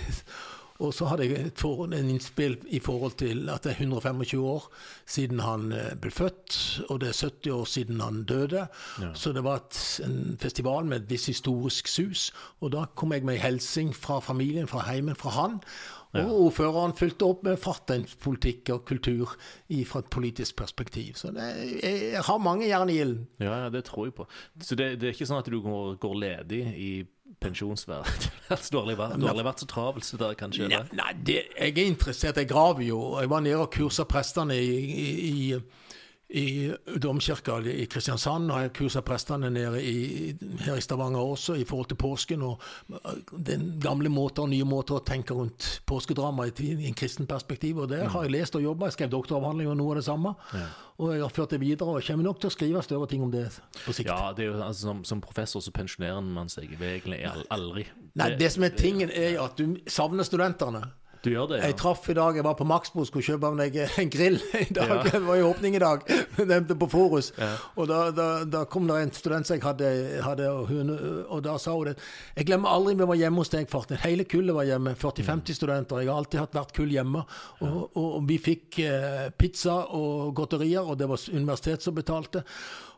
[SPEAKER 1] og så hadde jeg forhold, en innspill i forhold til at det er 125 år siden han eh, ble født, og det er 70 år siden han døde. Så det var et, en festival med et visst historisk sus. Og da kom jeg med en helsing fra familien, fra heimen, fra han. Og ordføreren fulgte opp med fartøypolitikk og kultur i, fra et politisk perspektiv. Så det, jeg, jeg har mange jern i ilden.
[SPEAKER 2] ja, ja, det tror jeg på. Så det, det er ikke sånn at du går, går ledig i pensjonsverdet? altså, du har aldri vært, du har aldri vært så travel det der, kanskje?
[SPEAKER 1] Nei, nei det, jeg er interessert. Jeg graver jo. Jeg var nede og kursa prestene i, i, i, i domkirka i Kristiansand, og jeg kursa prestene nede i, her i Stavanger også, i forhold til påsken. Og den gamle måter og nye måter å tenke rundt påskedrama i, i en kristen perspektiv. Og der har jeg lest og jobba. Jeg skrev doktoravhandling og noe av det samme. Og jeg har ført det videre, og kommer nok til å skrive større ting om det på sikt.
[SPEAKER 2] Ja, det er jo, altså, som, som professor så pensjonerer man seg egentlig al- aldri.
[SPEAKER 1] Nei, det som er tingen, er at du savner studentene.
[SPEAKER 2] Du gjør det, ja?
[SPEAKER 1] Jeg traff i dag, jeg var på Maxbo, skulle kjøpe meg en grill i dag.
[SPEAKER 2] Ja.
[SPEAKER 1] Det var jo åpning i dag, nevnte på Forus. Og da, da, da kom det en student som jeg hadde, hadde og, hun, og da sa hun det. Jeg glemmer aldri vi var hjemme hos deg, farten. Hele kullet var hjemme. 40-50 studenter. Jeg har alltid hatt hvert kull hjemme. Og, og, og vi fikk eh, pizza og godterier, og det var universitetet som betalte.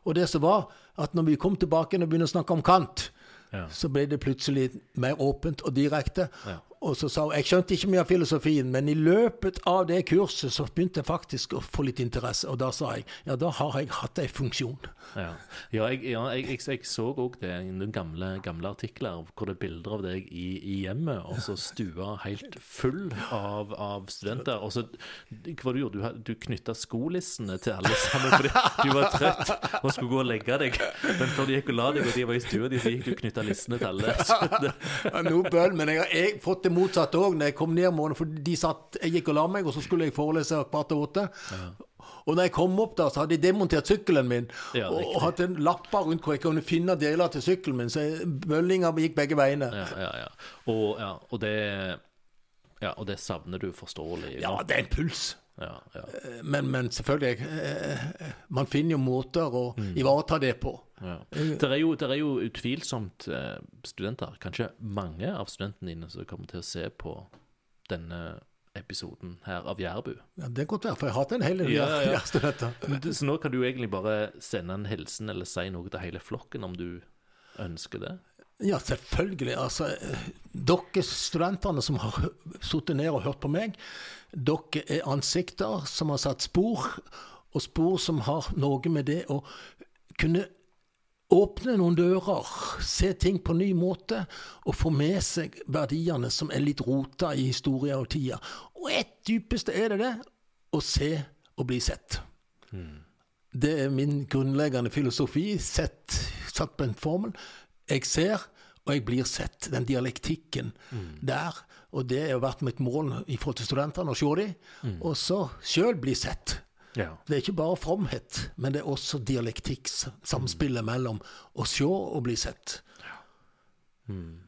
[SPEAKER 1] Og det som var, at når vi kom tilbake og begynte å snakke om Kant,
[SPEAKER 2] Ja.
[SPEAKER 1] så ble det plutselig mer åpent og direkte.
[SPEAKER 2] Ja.
[SPEAKER 1] Og så sa hun jeg skjønte ikke mye av filosofien, men i løpet av det kurset så begynte jeg faktisk å få litt interesse. Og da sa jeg ja, da har jeg hatt en funksjon.
[SPEAKER 2] Ja, ja, jeg, ja jeg, jeg, jeg så òg det i noen gamle, gamle artikler hvor det er bilder av deg i, i hjemmet, og så stua helt full av, av studenter. Og så hva du gjorde? Du, du knytta skolissene til alle sammen fordi du var trøtt og skulle gå og legge deg. Men før de gikk og la deg, og de var i stua de, så gikk du og knytta lissene til alle.
[SPEAKER 1] Ja, Noe bøll, men jeg har fått det motsatte òg. Når jeg kom ned om morgenen, for de satt, jeg gikk og la meg, og så skulle jeg forelese kvart over åtte. Og når jeg kom opp da, så hadde jeg demontert sykkelen min
[SPEAKER 2] Ja,
[SPEAKER 1] og, og hatt en lapper rundt hvor jeg kunne finne deler til sykkelen min. Så bøllinga gikk begge veiene.
[SPEAKER 2] ja, ja, ja. Og, ja, og det Ja, og det savner du forståelig.
[SPEAKER 1] Ja, det er en puls.
[SPEAKER 2] Ja, ja.
[SPEAKER 1] Men, men selvfølgelig, eh, man finner jo måter å
[SPEAKER 2] Mm.
[SPEAKER 1] ivareta det på.
[SPEAKER 2] Ja. Det er jo, det, er jo utvilsomt eh, studenter, kanskje mange av studentene dine, som kommer til å se på denne episoden her av Jærbu.
[SPEAKER 1] Ja, det er godt være, for jeg har hatt en hel del
[SPEAKER 2] Ja, ja,
[SPEAKER 1] studenter.
[SPEAKER 2] Så nå kan du egentlig bare sende en hilsen eller si noe til hele flokken, om du ønsker det.
[SPEAKER 1] Ja, selvfølgelig. Altså, eh, Dere studentene som har sittet ned og hørt på meg, dere er ansikter som har satt spor, og spor som har noe med det å kunne åpne noen dører, se ting på en ny måte, og få med seg verdiene som er litt rota i historia og tida. Og et dypeste er det det å se og bli sett. Mm. Det er min grunnleggende filosofi, sett, satt på en formel. Jeg ser, og jeg blir sett. Den dialektikken mm. der. Og det har vært mitt mål i forhold til studentene, å se dem, mm. og så sjøl bli sett. Ja. Det er ikke bare fromhet, men det er også dialektikk, samspillet mm. mellom å se og bli sett. Ja.
[SPEAKER 2] Mm.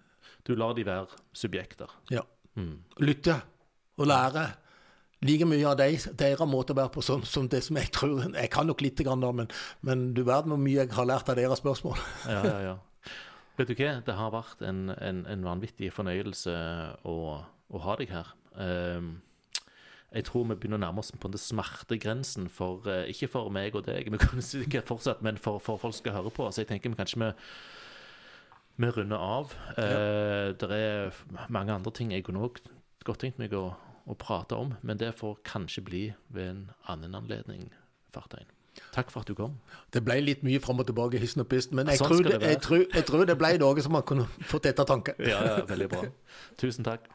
[SPEAKER 2] Du lar de være subjekter.
[SPEAKER 1] Ja. Mm. Lytte og lære. Like mye av de, deres måte å være på som, som, det som jeg tror Jeg kan nok lite grann, da, men, men du verden hvor mye jeg har lært av deres spørsmål.
[SPEAKER 2] ja, ja, ja. Vet du hva, det har vært en, en, en vanvittig fornøyelse å, å ha deg her. Um, jeg tror vi begynner å nærme oss på den smertegrensen for uh, Ikke for meg og deg, vi kan sikkert fortsatt, men for, for folk skal høre på. Så jeg tenker vi kanskje vi, vi runder av. Ja. Det er mange andre ting jeg kunne òg godt tenkt meg å, å, prate om, men det får kanskje bli ved en annen anledning, Fartein. Takk for at du kom.
[SPEAKER 1] Det ble litt mye fram og tilbake, hissen og pisten, men jeg, sånn tror det, jeg, tror, jeg, tror det, ble noe som man kunne fått ettertanke.
[SPEAKER 2] ja, ja, veldig bra. Tusen takk.